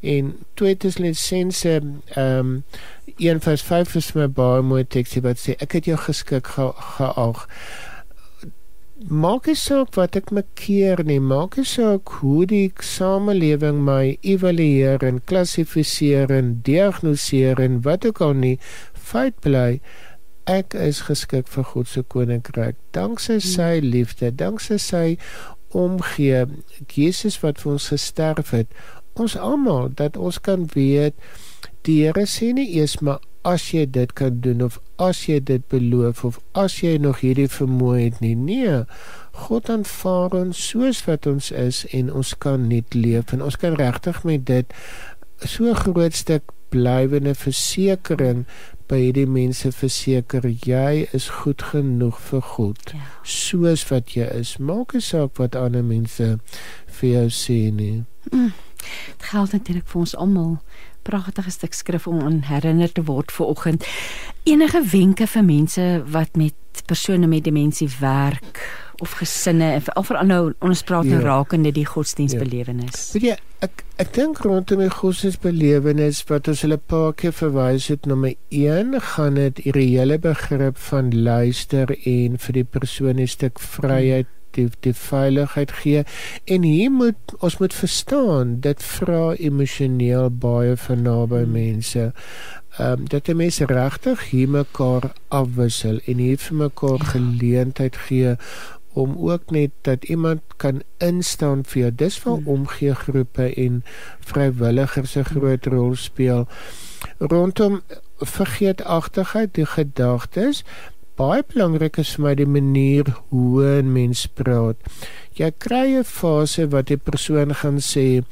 C: En Tweetesense ehm um, 1 vers 5 is my baie mooi teksie wat sê ek het jou geskik geag. Maak nie saak wat ek maak keer nie, maak nie saak hoe die samelewing my evalueer en klassifiseer en diagnoseer en wat ook al nie, feit bly ek is geskik vir God se koninkryk. Danksy hmm. sy liefde, danksy sy omgee, Jesus wat vir ons gesterf het. Ons almal dat ons kan weet die Here sê nie eers maar as jy dit kan doen of as jy dit beloof of as jy nog hierdie vermoë het nie. Nee. God aanvaar ons soos wat ons is en ons kan net leef en ons kan regtig met dit so groot stuk blywende versekering by hierdie mense verseker jy is goed genoeg vir God ja. soos wat jy is maak nie saak wat ander mense vir jou sê nie mm.
B: Dit geld natuurlik vir ons almal pragtige stuk skrif om aan herinner te word vir oggend. Enige wenke vir mense wat met persone met demensie werk of gesinne of veral nou ons praat nou ja. rakende die godsdienstbelewenis.
C: Ja. Weet jy, ek ek dink rondom die godsdienstbelewenis wat ons hulle paar keer verwys het nommer 1 gaan dit die hele begrip van luister en vir die persoon 'n stuk vryheid die die veiligheid gee en hier moet ons moet verstaan dit vra emosioneel baie van naby hmm. mense. Ehm um, dat die mense regtig hier mekaar afwissel en hier vir mekaar ja. geleentheid gee om ook net dat iemand kan instaan vir jou. Dis waar hmm. omgee groepe en vrywilligers 'n groot rol speel. Rondom vergeetachtigheid, die gedagtes baie belangrik is vir my die manier hoe 'n mens praat. Jy kry 'n fase wat die persoon gaan sê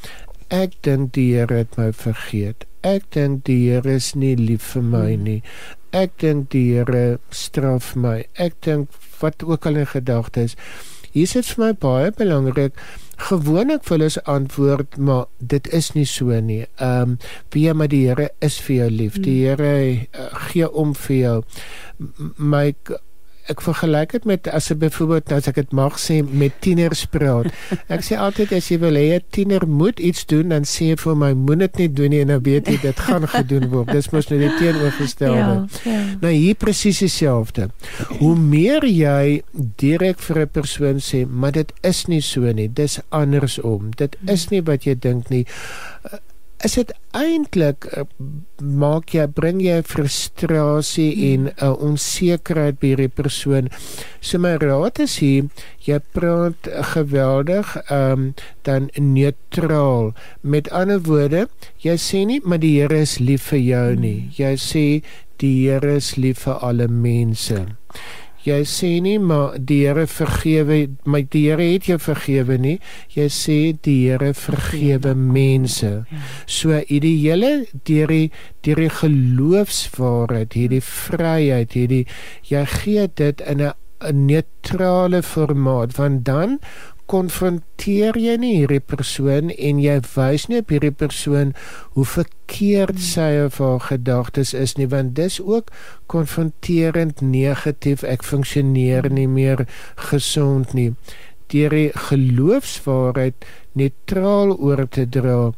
C: ek dink die Here het my vergeet. Ek dink die Here is nie lief vir my hmm. nie. Ek dink die Here straf my. Ek dink wat ook al in gedagtes. Hier is dit vir my baie belangrik gewoonlik vir hulle se antwoord maar dit is nie so nie. Ehm um, wie maar die Here is vir jou lief. Die hmm. Here uh, gee om vir jou. My ek vergelyk dit met as 'n byvoorbeeld nou as ek dit mag sê met tieners praat. Ek sê altyd as jy wil hê 'n tiener moet iets doen dan sê jy vir my moet dit nie doen nie en dan weet jy dit gaan gedoen word. Dis mos nou die teenoorgestelde. Ja, ja. Nou hier presies dieselfde. Hoe meer jy direk vir 'n persoon sê, maar dit is nie so nie. Dis andersom. Dit is nie wat jy dink nie is dit eintlik uh, maak jy bring jy frustrasie hmm. en 'n uh, onsekerheid by die persoon. So my raad is hier, jy praat geweldig ehm um, dan neutraal. Met ander woorde, jy sê nie maar die Here is lief vir jou nie. Hmm. Jy sê die Here is lief vir alle mense jy sê nie maar die Here vergewe my die Here het jou vergewe nie. Jy sê die Here vergewe mense. Ja. so ideale deur die deur die geloofswaarheid hierdie vryheid hierdie jy gee dit in 'n neutrale formaat want dan konfronteer jy nie hierdie persoon en jy wys nie op hierdie persoon hoe verkeerd hmm. sy of haar gedagtes is nie want dis ook konfronterend negatief. Ek funksioneer nie meer gesond nie. Deur die geloofswaarheid neutraal oor te dra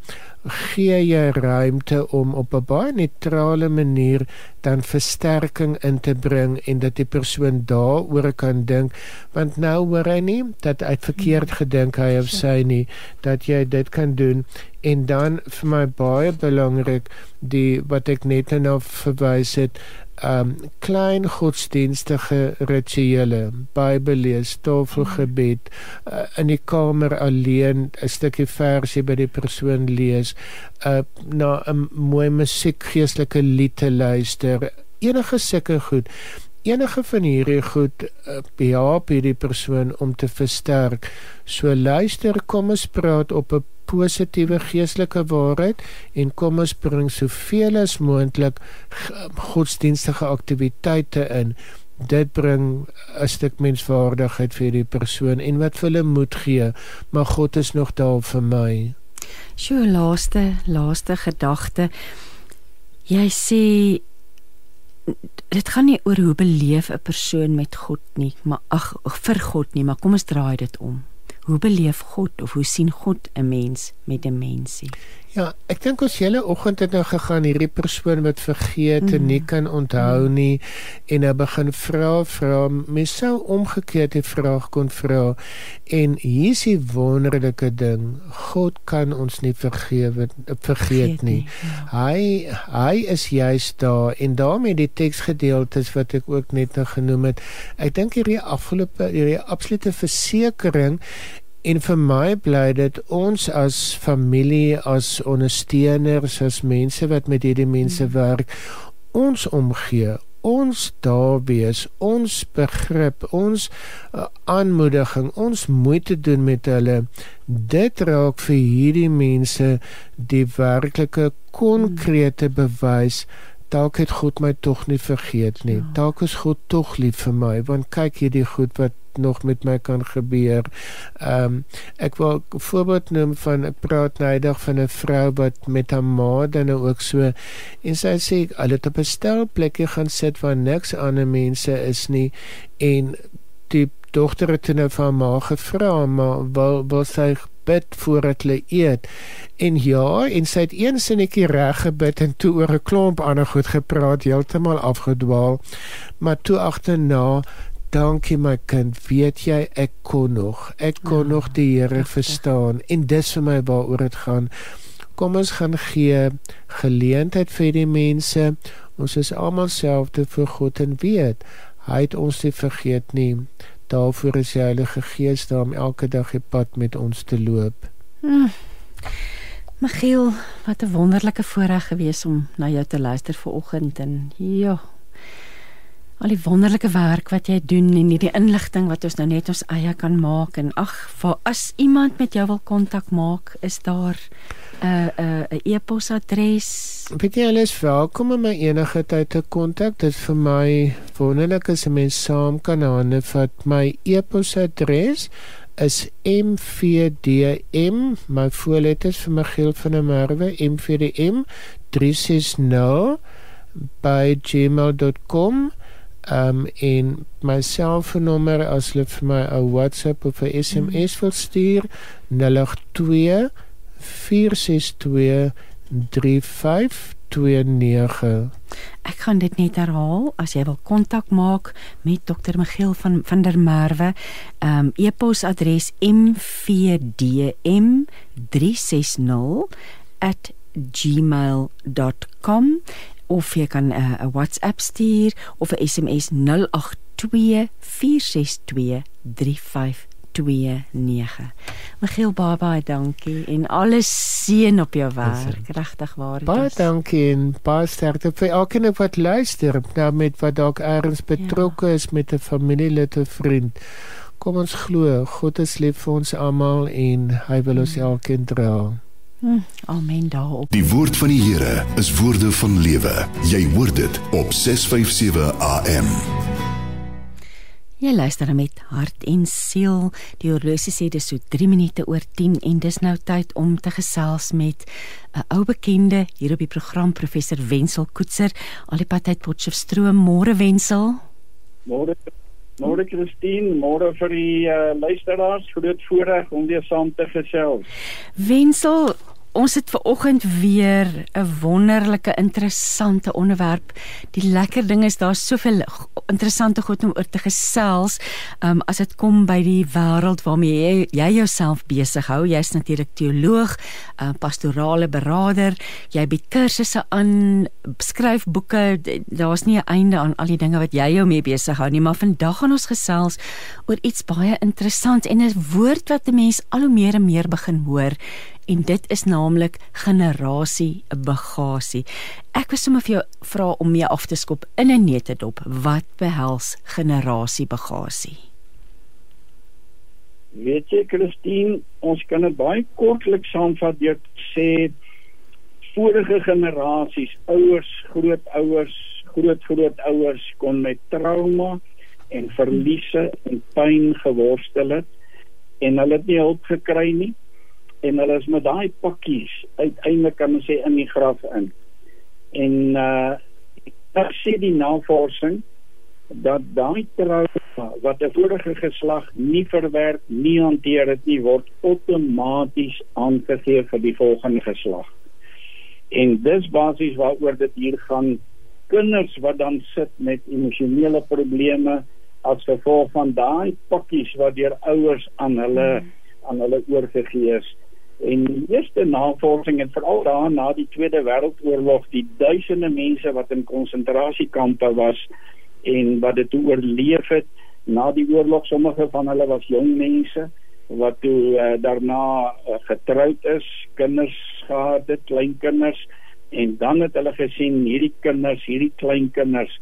C: gee jy ruimte om op 'n baie neutrale manier dan versterking in te bring en dat die persoon daaroor kan dink want nou hoor hy nie dat hy verkeerd gedink hy of sy nie dat jy dit kan doen. En dan vir my baie belangrik die wat ek net nou verwys het um klein godsdienstige rituele Bybel lees tafelgebed uh, in die kamer alleen 'n stukkie versie by die persoon lees uh, na 'n mooi musiek geestelike lied te luister enige sulke goed enige van hierdie goed uh, help hierdie persoon om te versterk so luister kom ons praat op 'n positiewe geestelike waarheid en kom ons bring soveel as moontlik godsdienstige aktiwiteite in dit bring 'n stuk menswaardigheid vir die persoon en wat vir hulle moed gee maar God is nog daar vir my.
B: Sjoe laaste laaste gedagte. Jy sê dit gaan nie oor hoe beleef 'n persoon met God nie, maar ag vir God nie, maar kom ons draai dit om. Hoe beleef God of hoe sien God 'n mens met 'n mensie?
C: Ja, ek dink ons hele oggend het nou gegaan hierdie persoon wat vergeet mm. en nie mhm. kan onthou mhm. nie en hy begin vra vra mens sou omgekeerd die vraag kon vra en hier is die wonderlike ding God kan ons nie vergewe vergeet, nie, nie. Ja. hy hy is juist daar en daarmee die teksgedeeltes wat ek ook net nou genoem het ek dink hierdie afgelope hierdie absolute versekering En vir my bly dit ons as familie, as ondersteuners, as mense wat met hierdie mense hmm. werk, ons omgee, ons daar wees, ons begrip, ons uh, aanmoediging, ons moeite doen met hulle. Dit raak vir hierdie mense die werklike konkrete bewys dalk het God my tog nie vergeet nie. Ja. Dalk is God tog lief vir my want kyk hierdie goed wat nog met my kan gebeur. Ehm um, ek wil 'n voorbeeld noem van 'n praat nydig van 'n vrou wat met haar ma dan ook so en sy sê hulle het op 'n stel plekke gaan sit waar niks ander mense is nie en die dogter het nou van haar ma gevra maar wil wil sy bid voordat hulle eet. En ja, en sy het een sinnetjie reg gebid en toe oor 'n klomp ander goed gepraat, heeltemal afgedwaal. Maar toe agterna Dankie my kind, weet jy ek kon nog. Ek kon ja, nog die Here verstaan en dis vir my waaroor dit gaan. Kom ons gaan gee geleentheid vir die mense. Ons is almal selfde vir God en weet hy het ons nie vergeet nie. Daarvoor is die Heilige Gees daar om elke dag die pad met ons te loop. Hmm.
B: Michiel, wat 'n wonderlike voorreg gewees om na jou te luister vanoggend en ja, al die wonderlike werk wat jy doen en hierdie inligting wat ons nou net ons eie kan maak en ag, vir as iemand met jou wil kontak maak, is daar 'n uh, 'n uh, e-posadres.
C: Weet jy alles welkom om my enige tyd te kontak. Dit vir my wonderlik as 'n mens saam kan hande vat. My e-posadres is mvdm my voorletters vir Michiel van der Merwe mvdm 360 by gmail.com um en my selfoonnommer as jy vir my 'n WhatsApp of 'n SMS mm. wil stuur 082 462 3529
B: Ek kan dit net herhaal as jy wil kontak maak met Dr Miguel van van der Merwe. Um e-posadres mvdm360@gmail.com of jy kan 'n uh, WhatsApp stuur of 'n SMS 0824623529. Michiel Baba, dankie en alles seën op jou werk. Regtig waar.
C: Baie dankie en baie sterkte vir elkeen wat luister, nou met wat dalk ergens betrokke ja. is met 'n familielid of vriend. Kom ons glo, God is lief vir ons almal en hy wil ons hmm. elkeen dra.
B: Hm, amen daarop.
A: Die woord van die Here is woorde van lewe. Jy hoor dit op 657 AM.
B: Jy luister met hart en siel. Die horlosie sê dis so 3 minute oor 10 en dis nou tyd om te gesels met 'n ou bekende hier op die program professor Wensel Koetser, al die pad uit Potchefstroom. Môre Wensel.
D: Môre. Môre Christine, môre vir die uh, luisteraars, groot voorreg om weer saam te gesels.
B: Wensel, ons het ver oggend weer 'n wonderlike interessante onderwerp. Die lekker ding is daar's soveel interessante goed om oor te gesels. Um as dit kom by die wêreld waarmee jy, jy jouself besig hou. Jy's natuurlik teoloog, 'n uh, pastorale beraader. Jy bied kursusse aan, skryf boeke. Daar's nie 'n einde aan al die dinge wat jy jou mee besig hou nie, maar vandag gaan ons gesels oor iets baie interessants en 'n woord wat 'n mens al hoe meer en meer begin hoor en dit is naamlik generasie bagasie. Ek wil sommer vir jou vra om mee af te skop in 'n netedop. Wat behels generasie bagasie?
D: Weet jy Christine, ons kan dit baie kortliks saamvat deur sê vorige generasies, ouers, grootouers, grootgrootouers kon met trauma en verliese en pyn geworstel het en hulle het nie hulp gekry nie en hulle is met daai pakkies uiteindelik kan ons sê in die graf in. En uh ek sê die navorsing dat daai trauma wat 'n vorige geslag nie verwerk, nie hanteer het nie, word outomaties aangegee vir die volgende geslag. En dis basies waaroor dit hier gaan kinders wat dan sit met emosionele probleme as gevolg van daai pakkies wat deur ouers aan hulle hmm. aan hulle oorgegee is. En die eerste navorsing het veral daar na die Tweede Wêreldoorlog die duisende mense wat in konsentrasiekampe was en wat dit oorleef het. Na die oorlog sommige van hulle was jong mense wat toe uh, daarna uh, getroud is, kinders gehad het, kleinkinders. En dan het hulle gesien hierdie kinders, hierdie kleinkinders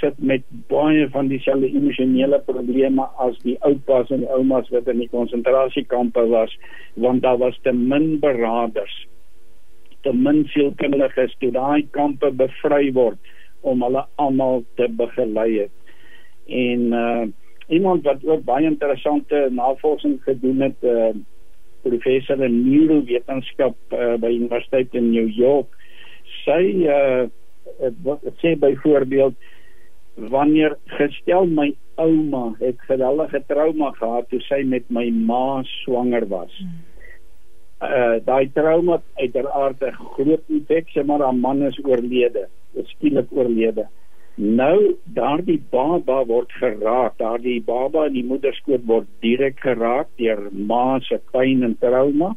D: sit met baie van dieselfde emosionele probleme as die oupas en die oumas wat in die konsentrasiekampe was want daar was te min beraders te min sielkundiges toe daai kampe bevry word om hulle almal te begelei het. En uh, iemand wat ook baie interessante navorsing gedoen het uh, professor in neurowetenskap uh, by universiteit in New York sy uh, wat sê byvoorbeeld wanneer gestel my ouma het geweldige trauma gehad toe sy met my ma swanger was. Hmm. Uh daai trauma uiteraard 'n groot sê maar haar man is oorlede, skielik oorlede. Nou daardie baba word geraak, daardie baba in die moederskoot word direk geraak deur ma se pyn en trauma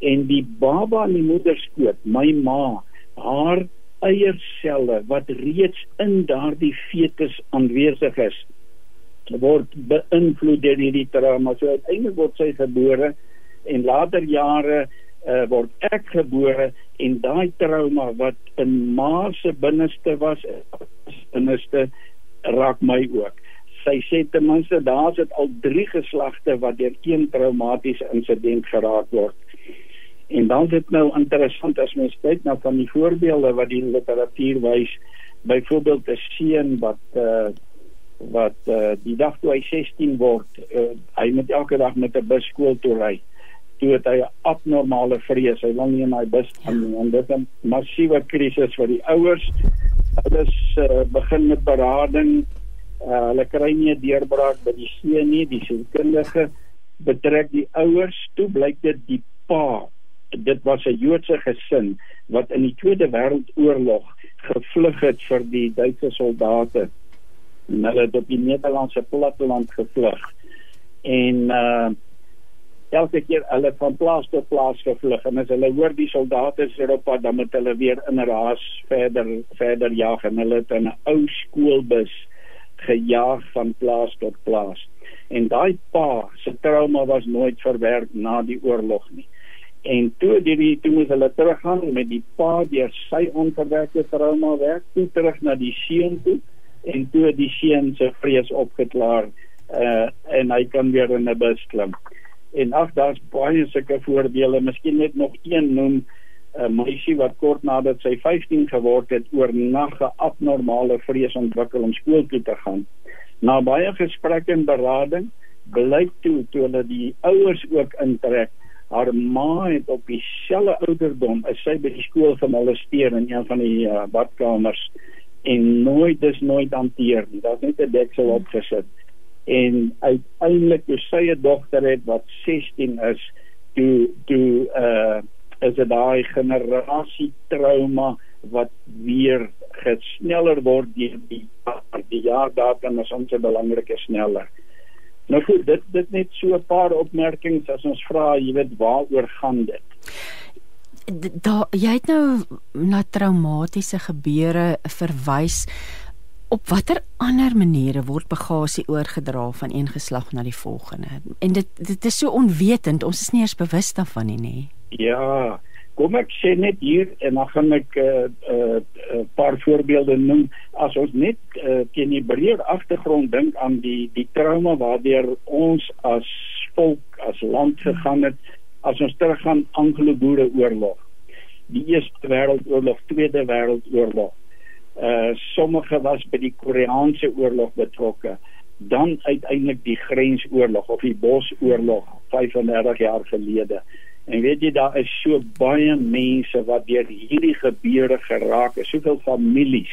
D: en die baba in die moederskoot, my ma, haar eierselle wat reeds in daardie fetus aanwesig is word beïnvloed deur hierdie trauma. So uiteindelik word sy gebore en later jare uh, word ek gebore en daai trauma wat in ma se binneste was, binneste raak my ook. Sy sê ten minste daar's dit al 3 geslagte wat deur een traumatiese insident geraak word. En dan dit nou interessant as mens kyk na van die voorbeelde wat die literatuur wys, byvoorbeeld 'n seun wat uh wat uh die dag toe hy 16 word, uh, hy moet elke dag met 'n bus skool toe ry. Toe het hy 'n abnormale vrees. Hy wil nie in daai bus gaan nie en dit 'n massiewe krisis vir die ouers. Hulle is uh, begin met berading. Uh hulle kry nie 'n deurbraak by die seun nie, die sielkundige betrek die ouers. Toe blyk dit die pa dit was 'n Joodse gesin wat in die Tweede Wêreldoorlog gevlug het vir die Duitse soldate. En hulle het op die Nederlandse platteland gevlug. En uh elke keer hulle van plaas tot plaas gevlug en as hulle hoor die soldate is er op pad dan moet hulle weer in 'n raas verder verder jag en hulle het in 'n ou skoolbus gejaag van plaas tot plaas. En daai pa se trauma was nooit verwerk na die oorlog nie en toe die, die toe moes hulle teruggaan met die pa deur sy onverwerkte trauma werk toe terug na die seun toe en toe die seun se vrees opgeklaar uh, en hy kan weer in 'n bus klim. En ag daar's baie sulke voorbeelde miskien net nog een noem 'n meisie wat kort nadat sy 15 geword het oornag 'n abnormale vrees ontwikkel om skool toe te gaan. Na baie gesprekke en berading blyk toe toe hulle die ouers ook intrek haar ma het op dieselfde ouderdom as sy by die skool gemolesteer in een van die uh, badkamers en nooit dis nooit hanteer nie. Daar's net 'n deksel opgesit. En uiteindelik toe sy 'n dogter het wat 16 is, toe toe uh is dit daai generasie trauma wat weer gesneller word deur die die jaar datum is ons belangrik is sneller. Nou goed, dit dit net so 'n paar opmerkings as ons vra, jy weet, waaroor gaan dit?
B: Daar jy het nou na traumatiese gebeure verwys. Op watter ander maniere word bagasie oorgedra van een geslag na die volgende? En dit dit is so onwetend, ons is nie eens bewus daarvan nie, nê?
D: Ja, kom ek sê net hier en dan gaan ek 'n uh, uh, uh, paar voorbeelde noem. As ons net uh, teen die breër agtergrond dink aan die die trauma waardeur ons as volk as land gegaan het as ons teruggaan Anglo-Boereoorlog die Eerste Wêreldoorlog Tweede Wêreldoorlog uh sommige was by die Koreaanse oorlog betrokke dan uiteindelik die grensoorlog of die bosoorlog 35 jaar gelede En weet jy daar is so baie mense wat deur hierdie gebeure geraak is, soveel families.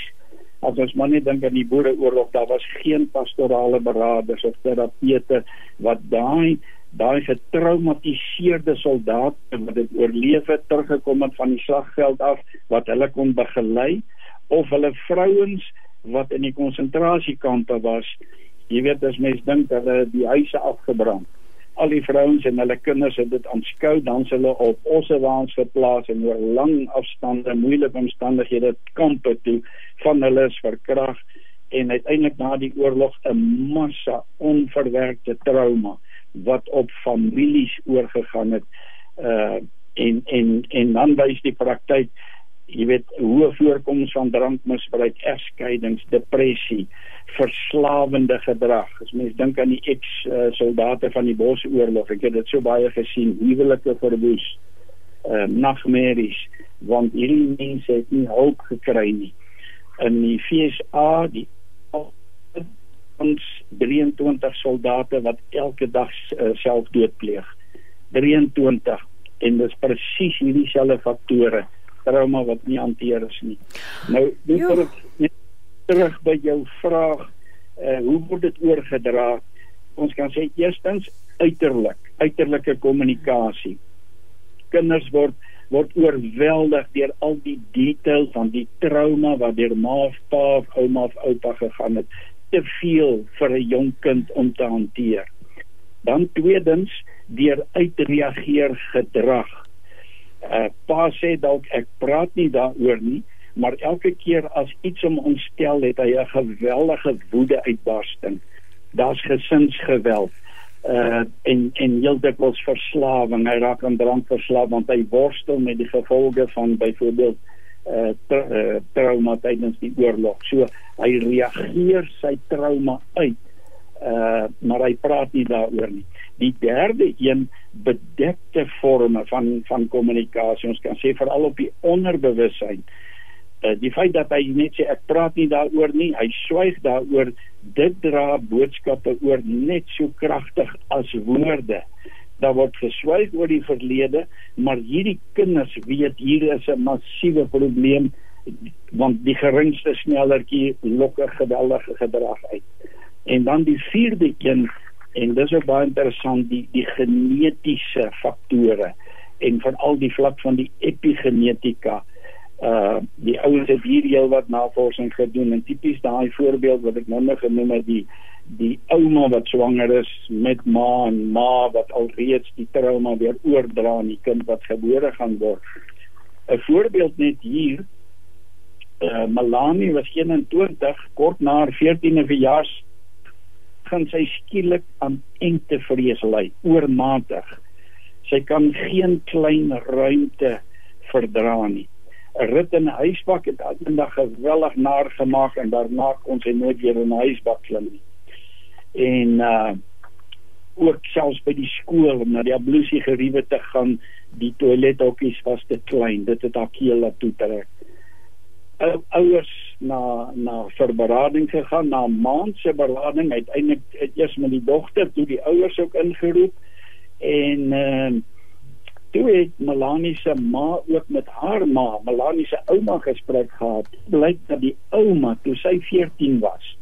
D: As ons maar net dink aan die Boereoorlog, daar was geen pastorale beraders of terapeute wat daai daai getraumatiseerde soldate wat dit oorleef het teruggekom het van die slagveld af wat hulle kon begelei of hulle vrouens wat in die konsentrasiekampe was. Jy weet as mens dink hulle die huise afgebrand al die vrouens en hulle kinders het dit aanskou dan hulle op ossewaans geplaas en oor lang afstande moeilike omstandighede kampe toe van hulle is verkrag en uiteindelik na die oorlog 'n massa onverwerkte trauma wat op families oorgegaan het uh en en en dan wys die praktyk jy weet hoe voorkoms van drankmisbruik, egskeidings, depressie, verslawende gedrag. As mens dink aan die ex-soldate van die Bosoorlog, ek het dit so baie gesien, huwelike verwoes, uh nagmerries, want hierdie mense het nie hulp gekry nie. In die FSA, die ons 23 soldate wat elke dag uh, selfdood pleeg. 23 en dis presies hierdie selfde faktore trauma wat nie hanteer is nie. Nou net terug by jou vraag, uh, hoe word dit oorgedra? Ons kan sê eerstens uiterlik, uiterlike kommunikasie. Kinders word word oorweldig deur al die details van die trauma wat deur ma of pa of ouma of oupa gegaan het. Te veel vir 'n jong kind om te hanteer. Dan tweedens deur uitreageer gedrag uh, pa sê dalk ek praat nie daaroor nie maar elke keer as iets hom ontstel het hy 'n geweldige woede uitbarsting. Daar's gesinsgeweld uh en en heeltemal verslawing hy raak aan drank verslaaf want hy worstel met die gevolge van byvoorbeeld uh, tra uh trauma tydens die oorlog. So hy reageer sy trauma uit uh maar hy praat nie daaroor nie. Die derde een bedekte forme van van kommunikasie ons kan sê veral op die onderbewussyn uh, die feit dat hy net sê ek praat nie daaroor nie. Hy swyg daaroor. Dit dra boodskappe oor net so kragtig as woorde. Daar word geswyg oor die verlede maar hierdie kinders weet hier is 'n massiewe probleem want die geringste snellertjie lok 'n geweldige gedrag uit. En dan die vierde een en dis ook baie interessant die die genetiese faktore en van al die vlak van die epigenetika. uh die ouens het hier heel wat navorsing gedoen en tipies daai voorbeeld wat ek nou genoem het die die ouma wat swanger is met ma en ma wat alreeds die trauma weer oordra aan die kind wat gebore gaan word 'n voorbeeld net hier uh Melanie was 21 kort na haar 14de verjaarsdag gaan sy skielik aan engtevrees ly oormatig. Sy kan geen klein ruimte verdra nie. 'n Rit in 'n huisbak het eendag geweldig naar gemaak en daarna kon sy nooit weer in 'n huisbak klim nie. En uh ook selfs by die skool om na die ablusie geriewe te gaan, die toilethokkies was te klein. Dit het haar keel laat toetrek ouers na na vir berading gegaan na maand se berading uiteindelik eers met die dogter toe die ouers ook ingeroep en uh, toe het Melanie se ma ook met haar ma Melanie se ouma gespreek gehad blyk dat die ouma toe sy 14 was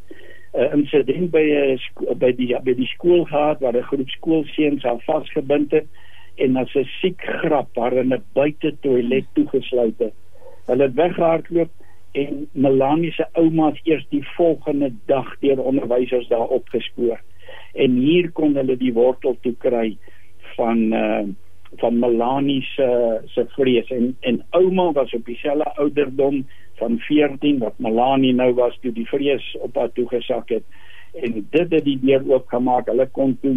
D: 'n uh, insident by 'n by die by die skool gehad waar 'n groep skoolseuns haar vasgebind het en as 'n siek grap waar in 'n buite toilet toegesluit het. Hulle het weggehardloop en Melanie se ouma het eers die volgende dag deur onderwysers daar opgespoor. En hier kon hulle die wortel toe kry van uh van Melanie se se vrees en en ouma was op dieselfde ouderdom van 14 wat Melanie nou was toe die vrees op haar toegesak het en dit het die deur oop gemaak. Hulle kon toe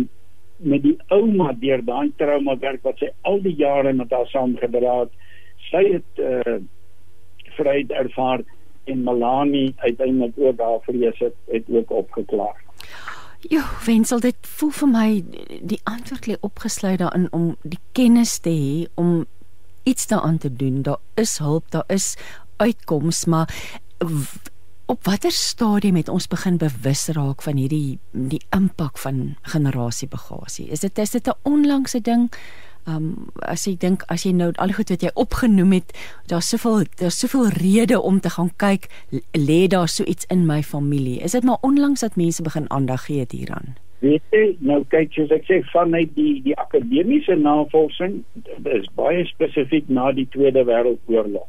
D: met die ouma deur daai trauma werk wat sy al die jare met haar saamgedra het. Sy het uh vryheid ervaar en Melanie uiteindelik ook haar vrees het, het ook opgeklaar.
B: Ja, wensel dit voel vir my die antwoord lê opgesluit daarin om die kennis te hê om iets daaraan te doen. Daar is hulp, daar is uitkoms, maar op watter stadium het ons begin bewus raak van hierdie die impak van generasiebagasie? Is dit is dit 'n onlangse ding? Um as jy dink as jy nou al die goed wat jy opgenoem het, daar's soveel daar's soveel redes om te gaan kyk, lê daar so iets in my familie. Is dit maar onlangs dat mense begin aandag gee hieraan?
D: Weet jy, nou kyk soos ek sê vanuit die die akademiese navorsing is baie spesifiek na die Tweede Wêreldoorlog.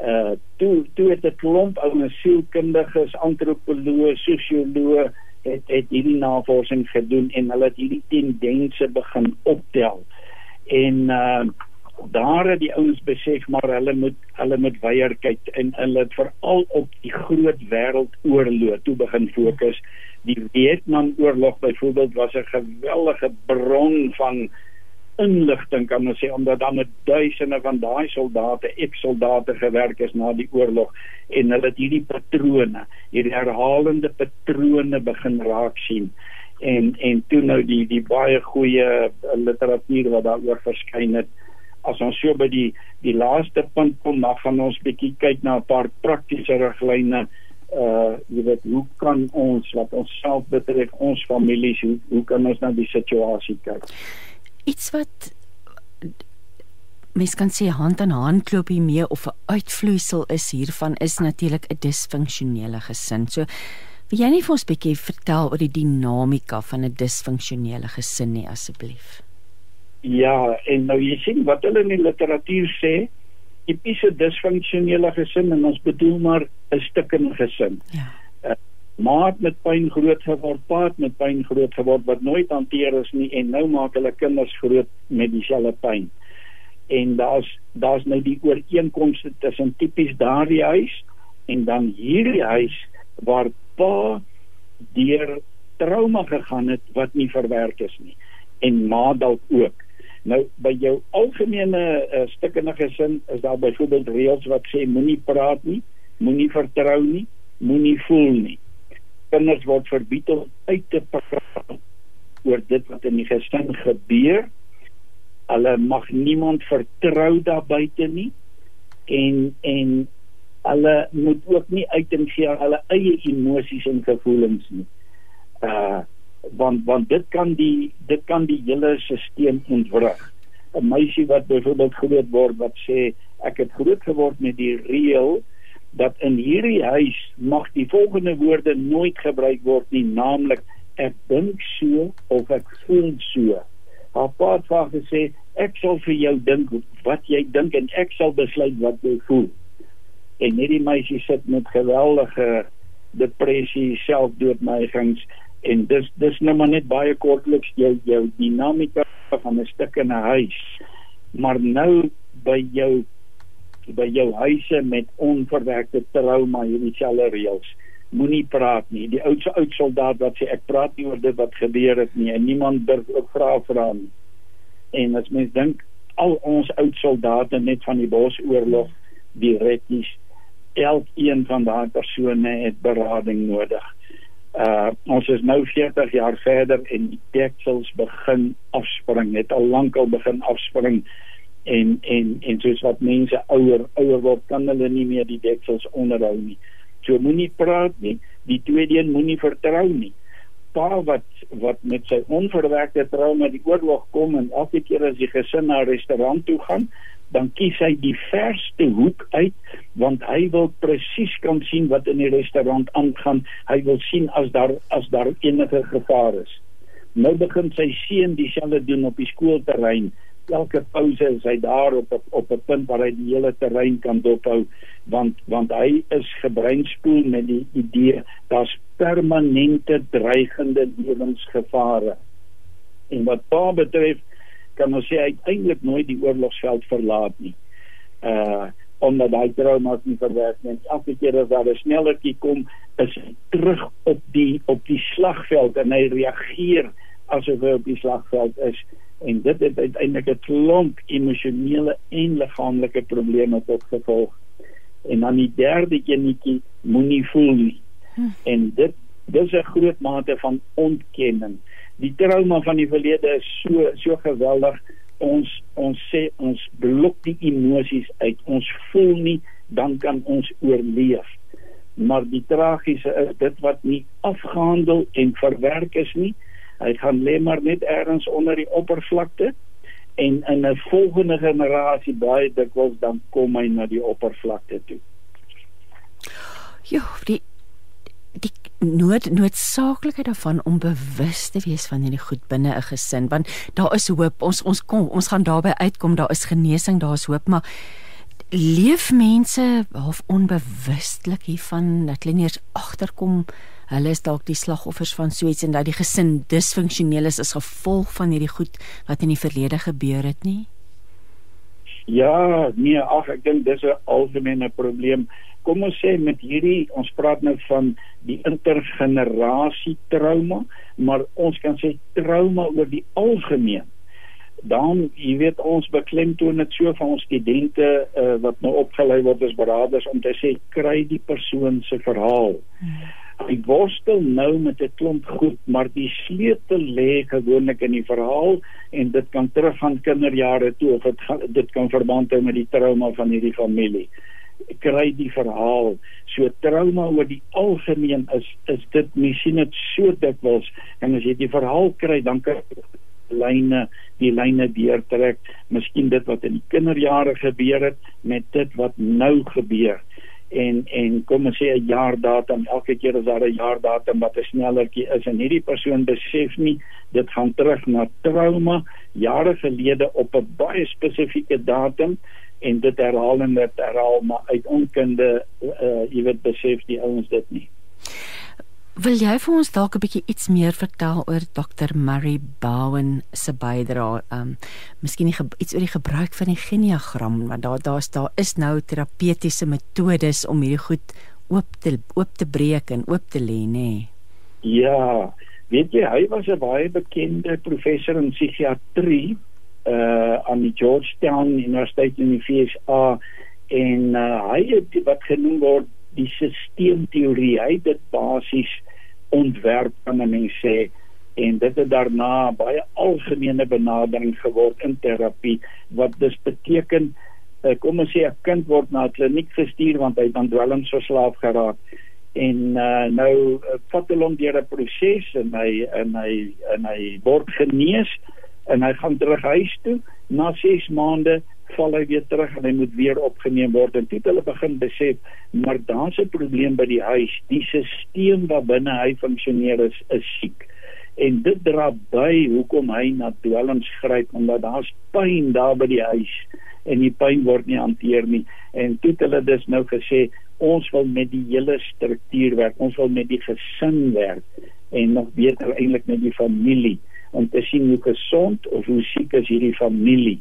D: Uh toe toe het 'n klomp ou sielkundiges, antropoloë, sosioloë het het hierdie navorsing gedoen en hulle het hierdie tendense begin optel en uh daar het die ouens besef maar hulle moet hulle moet weier kyk en hulle het veral op die groot wêreldoorlog toe begin fokus. Die Vietnam oorlog byvoorbeeld was 'n geweldige bron van inligting kan ons sê omdat dan met duisende van daai soldate ex-soldate gewerk is na die oorlog. En hulle het hierdie patrone hierdie herhalende patrone begin raak sien en en toe nou die die baie goeie literatuur wat daaroor verskyn het as ons so by die die laaste punt kom dan gaan ons bietjie kyk na 'n paar praktiese riglyne. Uh jy weet hoe kan ons wat ons self betref ons families hoe hoe kan ons na die situasie kyk?
B: Iets wat mens kan sê hand aan hand loop hiermee of 'n uitvloeisel is hiervan is natuurlik 'n disfunksionele gesin. So Wil jy nie vir ons 'n bietjie vertel oor die dinamika van 'n disfunksionele gesin nie asseblief?
D: Ja, en nou jy sien wat hulle in die literatuur sê, tipiese disfunksionele gesin en ons bedoel maar 'n stukkende gesin. Ja. Uh, maat met pyn groot geword, paat met pyn groot geword wat nooit hanteer is nie en nou maak hulle kinders groot met dieselfde pyn. En daar's daar's nou die ooreenkomste tussen tipies daardie huis en dan hierdie huis waar pa deur trauma gegaan het wat nie verwerk is nie en ma dalk ook. Nou by jou algemene uh, stukkende gesin is daar byvoorbeeld reëls wat sê moenie praat nie, moenie vertrou nie, moenie voel nie. Kinders word verbied om uit te praat oor dit wat in die gesin gebeur. Hulle mag niemand vertrou daar buite nie en en hulle moet ook nie uiting gee aan hulle eie emosies en gevoelens nie. Uh want want dit kan die dit kan die hele stelsel ontwrig. 'n Meisie wat byvoorbeeld groot word wat sê ek het groot geword met die reël dat in hierdie huis mag die volgende woorde nooit gebruik word nie, naamlik ek dink so of ek voel so. Haar pa het gesê ek sal vir jou dink wat jy dink en ek sal besluit wat jy voel en hierdie meisie sit met geweldige depressie, selfdoodneigings en dis dis nou maar net baie kortliks jou jou dinamika van 'n stuk in 'n huis. Maar nou by jou by jou huise met onverwerkte trauma hierdie selfe reëls. Moenie praat nie. Die oudste oud soldaat wat sê ek praat nie oor dit wat gebeur het nie en niemand durf ook vra vra nie. En as mens dink al ons oud soldate net van die Bosoorlog, die retties elkeen van daai persone het berading nodig. Uh ons is nou 40 jaar verder en die deksels begin afspring. Het al lank al begin afspring en en en soos wat mense ouer ouer word kan hulle nie meer die deksels onderhou nie. So moenie praat nie. Die tweede een moenie vertrou nie. Pa wat wat met sy onverwerkte trauma die oorlog kom en elke keer as die gesin na 'n restaurant toe gaan, dan kies hy die verste hoek uit want hy wil presies kan sien wat in die restaurant aangaan. Hy wil sien as daar as daar enige gevaar is. Nou begin sy seun dieselfde doen op die skoolterrein elke pouse is hy daar op op 'n punt waar hy die hele terrein kan dophou want want hy is gebreinspoel met die idee daar's permanente dreigende lewensgevare en wat pa betref kan ons sê hy eintlik nooit die oorlogsveld verlaat nie uh omdat hy traumas nie verwerk nie. Elke keer as daar 'n snellertjie kom, is hy terug op die op die slagveld en hy reageer asof hy op die slagveld is en dit het uiteindelik 'n klomp emosionele en liggaamlike probleme tot gevolg. En dan die derde enetjie moenie voel nie. Hm. En dit dis 'n groot mate van ontkenning. Die trauma van die verlede is so so geweldig ons ons sê ons blok die emosies uit. Ons voel nie dan kan ons oorleef. Maar die tragiese is dit wat nie afgehandel en verwerk is nie. Hy gaan lê maar net ergens onder die oppervlakte en in 'n volgende generasie baie dikwels dan kom hy na die oppervlakte toe.
B: Jo, die die nood noodsaaklikheid daarvan om bewus te wees van hierdie goed binne 'n gesin want daar is hoop. Ons ons kom ons gaan daarby uitkom. Daar is genesing daar is hoop maar leef mense half onbewustelik hiervan dat hulle nie eens agterkom hulle is dalk die slagoffers van so iets en dat die gesin disfunksioneel is as gevolg van hierdie goed wat in die verlede gebeur het nie?
D: Ja, nee, ag ek dink dis 'n algemene probleem kom ons sê met hierdie ons praat nou van die intergenerasie trauma, maar ons kan sê trauma oor die algemeen. Dan, jy weet ons beklemtoon dit so van ons studente uh, wat nou opgelei word as beraders om te sê kry die persoon se verhaal. Hy worstel nou met 'n klomp goed, maar die sleutel lê gewoonlik in die verhaal en dit kan teruggaan kinderjare toe of dit dit kan verband hou met die trauma van hierdie familie kry die verhaal. So trauma oor die algemeen is is dit miskien net so dikwels en as jy die verhaal kry dan kan lyne die lyne deurtrek. Miskien dit wat in die kinderjare gebeur het met dit wat nou gebeur. En en kom ons sê 'n jaardatum elke keer as daar 'n jaardatum wat 'n snellertjie is en hierdie persoon besef nie dit gaan terug na trauma jare gelede op 'n baie spesifieke datum en dit herhaal en dit herhaal maar uit onkunde uh, jy weet besef die ouens dit nie.
B: Wil jy vir ons dalk 'n bietjie iets meer vertel oor Dr Murray Bowen se bydrae? Um miskien iets oor die gebruik van die geniagram want daar daar's daar is nou terapeutiese metodes om hierdie goed oop te oop te breek en oop te lê, nê?
D: Ja, weet jy hy was 'n baie bekende professor in psigiatrie uh aan die Georgetown Universiteit in die VSA en uh, hy het wat genoem word die sisteemteorie hy het dit basies ontwerp kan mense sê en dit het daarna baie algemene benadering geword in terapie wat dus beteken uh, kom ons sê 'n kind word na 'n kliniek gestuur want hy het aan dwelmverslaaf geraak. En uh, nou uh, vat hulle hom deur 'n proses en hy en hy en hy word genees en hy gaan terug huis toe. Na 6 maande val hy weer terug en hy moet weer opgeneem word. En toe het hulle begin besef maar daar's 'n probleem by die huis. Die stelsel wat binne hy funksioneer is is siek. En dit dra by hoekom hy na dwelms gryp omdat daar's pyn daar by die huis en die pyn word nie hanteer nie. En toe het hulle dus nou gesê ons wil met die hele struktuur werk. Ons wil met die gesin werk en nog beter eintlik met die familie om te sien hoe gesond of hoe siek is hierdie familie.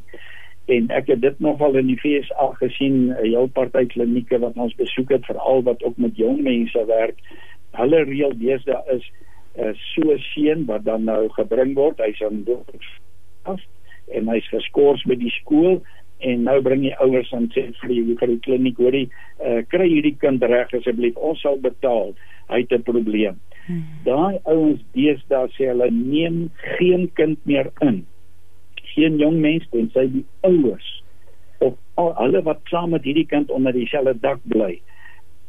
D: En ek het dit nogal in die FSA gesien, 'n heel party klinieke wat ons besoek het veral wat ook met jong mense werk. Hulle reël deesdae is eh, so seun wat dan nou gebring word, hy's aan af en hy's geskort by die skool en nou bring die ouers aan sê vir die vir die kliniek hoorie uh, kry hierdie kind reg asseblief ons sal betaal hy het 'n probleem Hmm. Daai ouens deesdae sê hulle neem geen kind meer in. Geen jong mens tensy die ouers of al hulle wat saam met hierdie kind onder dieselfde dak bly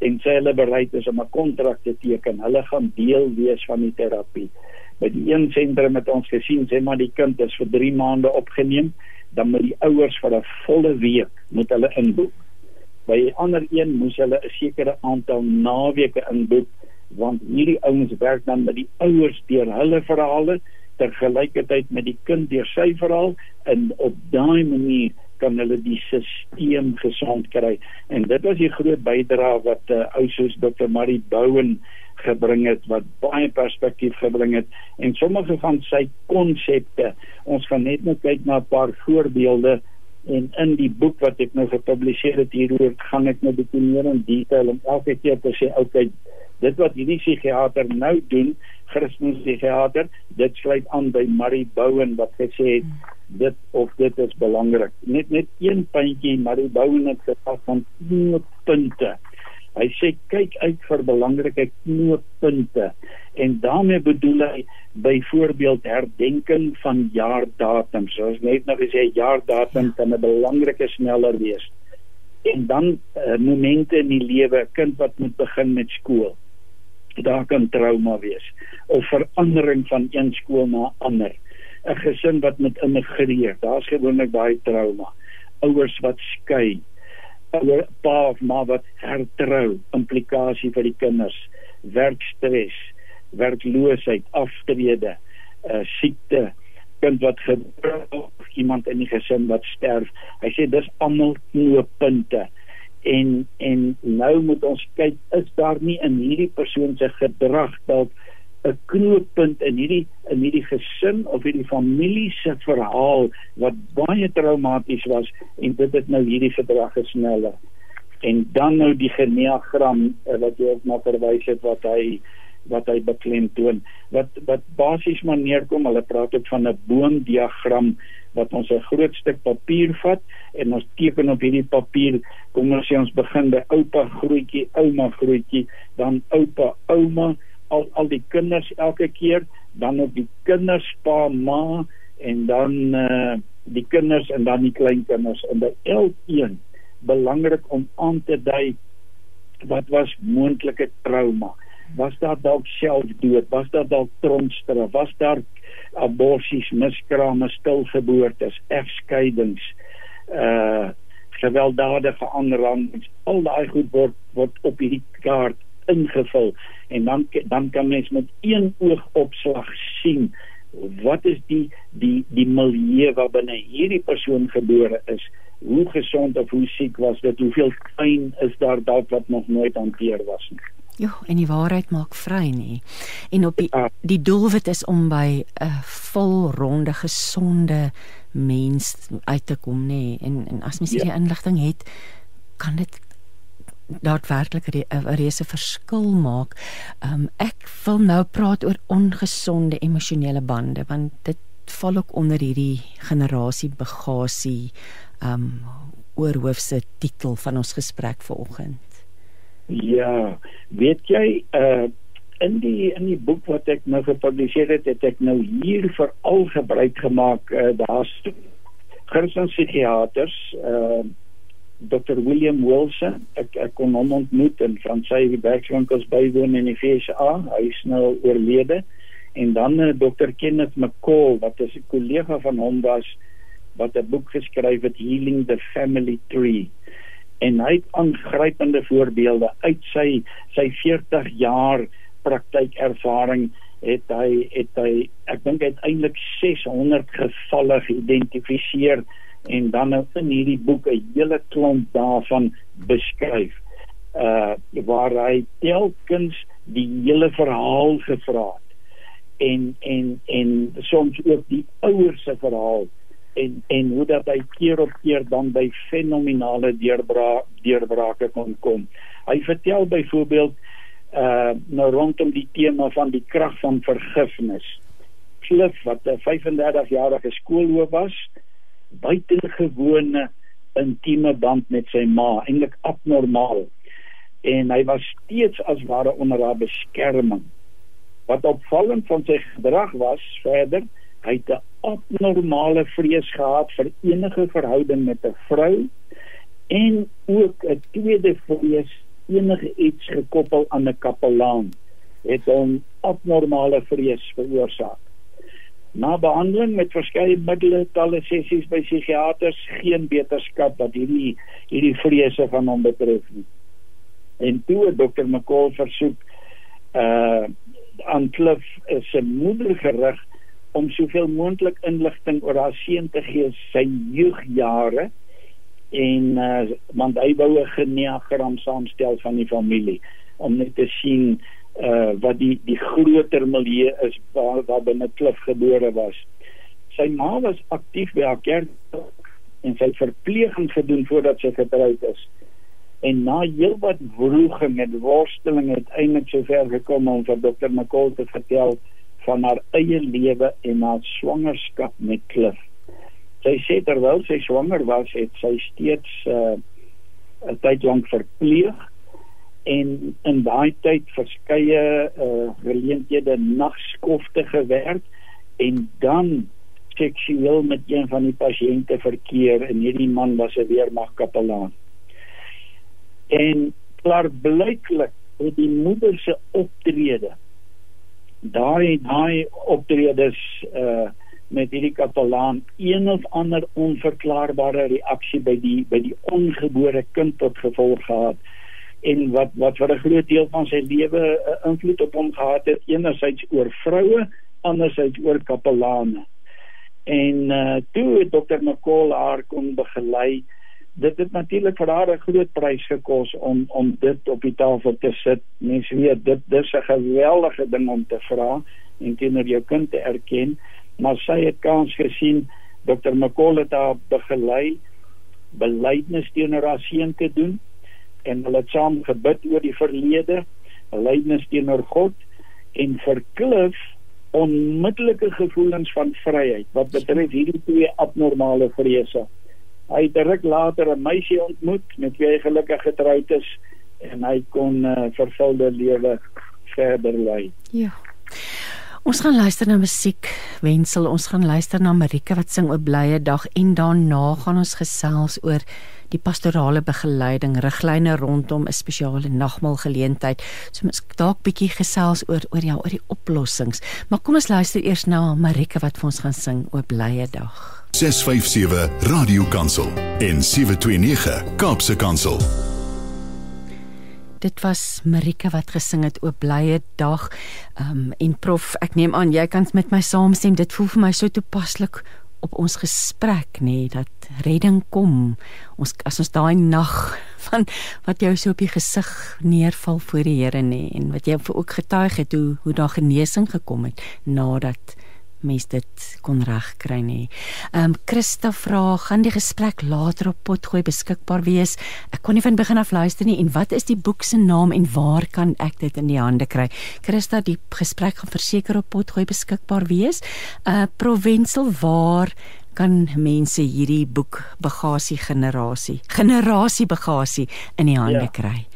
D: en sê hulle bereid is om 'n kontrak te teken. Hulle gaan deel wees van die terapie. By die een sentrum het ons gesien sê maar die kind is vir 3 maande opgeneem, dan moet die ouers vir 'n volle week moet hulle inboek. By 'n ander een moes hulle 'n sekere aantal naweke inboek want hierdie ouens werk dan met die ouers deur hulle verhale tergelykertyd met die kind deur sy verhaal en op daai manier kan hulle die stelsel gesond kry en dit was die groot bydrae wat uh, ou soos Dr. Marie Bowen gebring het wat baie perspektief gebring het en sommige van sy konsepte. Ons gaan net nou kyk na 'n paar voorbeelde en in die boek wat ek nou gepubliseer het hieroor gaan ek nou bietjie meer in detail om elke keer te sê okay dit wat hierdie psigiater nou doen Christus psigiater dit sluit aan by Marie Bowen wat gesê het dit of dit is belangrik. Net net een puntjie Marie Bowen het gesê van punte Hy sê kyk uit vir belangrike knooppunte en daarmee bedoel hy byvoorbeeld herdenking van jaardatums. Soos net nou gesê jaardatum kan 'n belangrike sneller wees. En dan uh, momente in die lewe, kind wat moet begin met skool. Daar kan trauma wees of verandering van een skool na ander. 'n Gesin wat moet immigreer, daar's gewoonlik baie trauma. Ouers wat skei, ouer pa of ma wat hertrou implikasie vir die kinders werkstres werkloosheid aftrede uh, siekte kind wat gebeur iemand in die gesin wat sterf. Hy sê dis almal knooppunte. En en nou moet ons kyk is daar nie in hierdie persoon se gedrag dalk 'n knooppunt in hierdie in hierdie gesin of hierdie familie se verhaal wat baie traumaties was en dit het nou hierdie gedrag gesnelle en dan nou die geneagram eh, wat jy ook na verwys het wat hy wat hy beklemtoon wat wat basies maar neerkom. Hulle praat ook van 'n boomdiagram wat ons 'n groot stuk papier vat en ons teken op hierdie papier kom ons sê ons begin by oupa grootjie ouma grootjie dan oupa ouma al al die kinders elke keer dan op die kinders pa ma en dan uh, die kinders en dan die kleinkinders. En by elkeen belangrik om aan te dui wat was moontlike trauma. Was daar dalk selfdood? Was daar dalk tronkstraf was daar aborsies miskrame stilgeboortes egskeidings uh gewelddadige aanrandings? Al daai goed word word op hierdie kaart ingevul en dan dan kan mens met een oogopslag sien wat is die die die milieu waarbinne hierdie persoon gebore is hoe gesond of hoe siek was dit hoeveel pyn is daar dalk wat nog nooit hanteer was nie
B: Ja, en die waarheid maak vry nie. En op die ja. die doelwit is om by 'n volronde gesonde mens uit te kom nê. En en as mens hierdie ja. inligting het, kan dit daadwerklik 'n reuse verskil maak. Um ek wil nou praat oor ongesonde emosionele bande want dit val ook onder hierdie generasie bagasie um oorhoofse titel van ons gesprek vanoggend.
D: Ja, weet jy uh in die in die boek wat ek nou gepubliseer het, het ek nou hier veral gebruik gemaak uh, daar's Christen psigiaters uh Dr William Wilson. Ek ek kon hom ontmoet in van sy werkswinkels bywoon in die FSA hy is nou oorlede. En dan uh, eh, Dr Kenneth McCall wat 'n kollega van hom was wat 'n boek geskryf het Healing the Family Tree. En hy het aangrypende voorbeelde. Uit sy sy 40 jaar praktykervaring het hy het hy ek dink uiteindelik 600 gevalle geïdentifiseer en dan nou in hierdie boek 'n hele klomp daarvan beskryf uh waar hy telkens die hele verhaal gevra het en en en soms ook die ouers se verhaal en en hoe dat hy keer op keer dan by fenominale deurbra deurbrake kon kom. Hy vertel byvoorbeeld uh nou rondom die tema van die krag van vergifnis. Cliff wat 'n 35 jarige skoolhoof was, buitengewone intieme band met sy ma, eintlik abnormaal. En hy was steeds as ware onder haar beskerming. Wat opvallend van sy gedrag was, verder, hy het 'n abnormale vrees gehad vir enige verhouding met 'n vrou en ook 'n tweede vrees enige iets gekoppel aan 'n kapelaan het hom abnormale vrees veroorsaak. Na behandeling met verskeie middele, talle sessies by psigiaters, geen beterskap wat hierdie hierdie vrese van hom betref nie. En toe dokter McCall versoek uh aan Cliff se moeder gerig om soveel moontlik inligting oor haar seun te gee sy jeugjare en uh, want hy wou 'n geneagram saamstel van die familie om net te sien uh, wat die die groter milieu is waar waar binne Klif gebore was. Sy ma was aktief by haar kerk en sy verpleging gedoen voordat sy getroud is. En na heelwat wroging en worsteling het eintlik sover gekom om vir dokter McCall te vertel van haar eie lewe en haar swangerskap met Cliff. Sy sê terwyl sy swanger was, het sy steeds uh, 'n tyd lank verpleeg en in daai tyd verskeie uh, geleenthede nagskofte gewerk en dan seksueel met een van die pasiënte verkeer en hierdie man was 'n weermagkapelaan. En klaar blyklik het die moeder se optrede daai daai optredes uh met hierdie kapelaan een of ander onverklaarbare reaksie by die by die ongebore kind tot gevolg gehad en wat wat vir 'n groot deel van sy lewe 'n uh, invloed op hom gehad het enerzijds oor vroue anderzijds oor kapelane en uh toe dokter McCall haar kon begelei dit het natuurlik vir haar 'n groot prys gekos om om dit op die tafel te sit. Mense weet dit dis 'n geweldige ding om te vra en teenoor jou kind te erken, maar sy het kans gesien Dr. McCall het haar begelei belydenis teenoor haar seun te doen en hulle het saam gebid oor die verlede, belydenis teenoor God en vir Cliff onmiddellike gevoelens van vryheid wat betref hierdie twee abnormale vrese hy het direk later 'n meisie ontmoet met wie hy gelukkig getroud is en hy kon uh, vervulde lewe verder lei.
B: Ja. Ons gaan luister na musiek. Wensel, ons gaan luister na Marika wat sing 'n blye dag en daarna gaan ons gesels oor die pastorale begeleiding, riglyne rondom 'n spesiale nagmaal geleentheid. So mens dalk bietjie gesels oor oor ja, oor die oplossings. Maar kom ons luister eers na Marika wat vir ons gaan sing 'n blye dag.
A: 657 Radio Kansel en 729 Kaapse Kansel.
B: Dit was Marika wat gesing het oop blye dag. Ehm um, en prof, ek neem aan jy kan met my saamstem. Dit voel vir my so toepaslik op ons gesprek nê nee, dat redding kom. Ons as ons daai nag van wat jou so op die gesig neerval voor die Here nê nee, en wat jy ook getuig het hoe hoe daar genesing gekom het nadat mens dit kon regkry nie. Ehm um, Christa vra, gaan die gesprek later op potgooi beskikbaar wees? Ek kon nie van begin af luister nie en wat is die boek se naam en waar kan ek dit in die hande kry? Christa, die gesprek gaan verseker op potgooi beskikbaar wees. Uh Provensel waar kan mense hierdie boek bagasie generasie generasie bagasie in die hande ja. kry?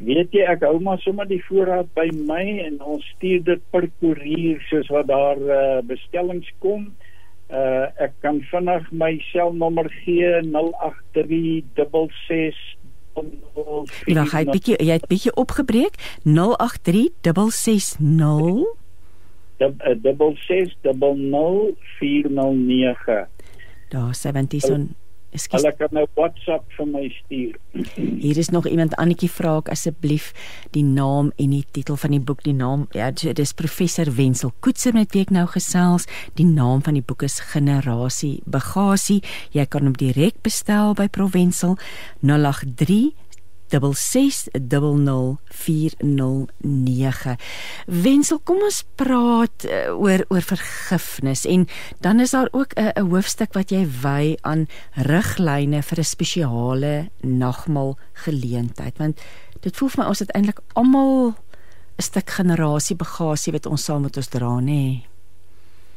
D: Weet jy ek hou maar sommer die voorraad by my en ons stuur dit per koerier soos wat daar uh, bestellings kom. Uh ek kan vinnig my selnommer gee 08366
B: Ja, hy het bietjie jy het bietjie opgebreek. 083660
D: 6600
B: Daar 70 son
D: Ekskuus. Hulle kan nou WhatsApp vir my stuur.
B: Hier is nog iemand Annetjie vra ek asseblief die naam en die titel van die boek, die naam. Ja, dit is professor Wenzel Koetser met wie ek nou gesels. Die naam van die boek is Generasie Bagasie. Jy kan hom direk bestel by Provensel 083 08004009. Wensel, kom ons praat uh, oor oor vergifnis en dan is daar ook 'n 'n hoofstuk wat jy wy aan riglyne vir 'n spesiale nagmaal geleentheid want dit voel vir my ons het eintlik almal 'n stuk generasie bagasie wat ons saam met ons dra nê.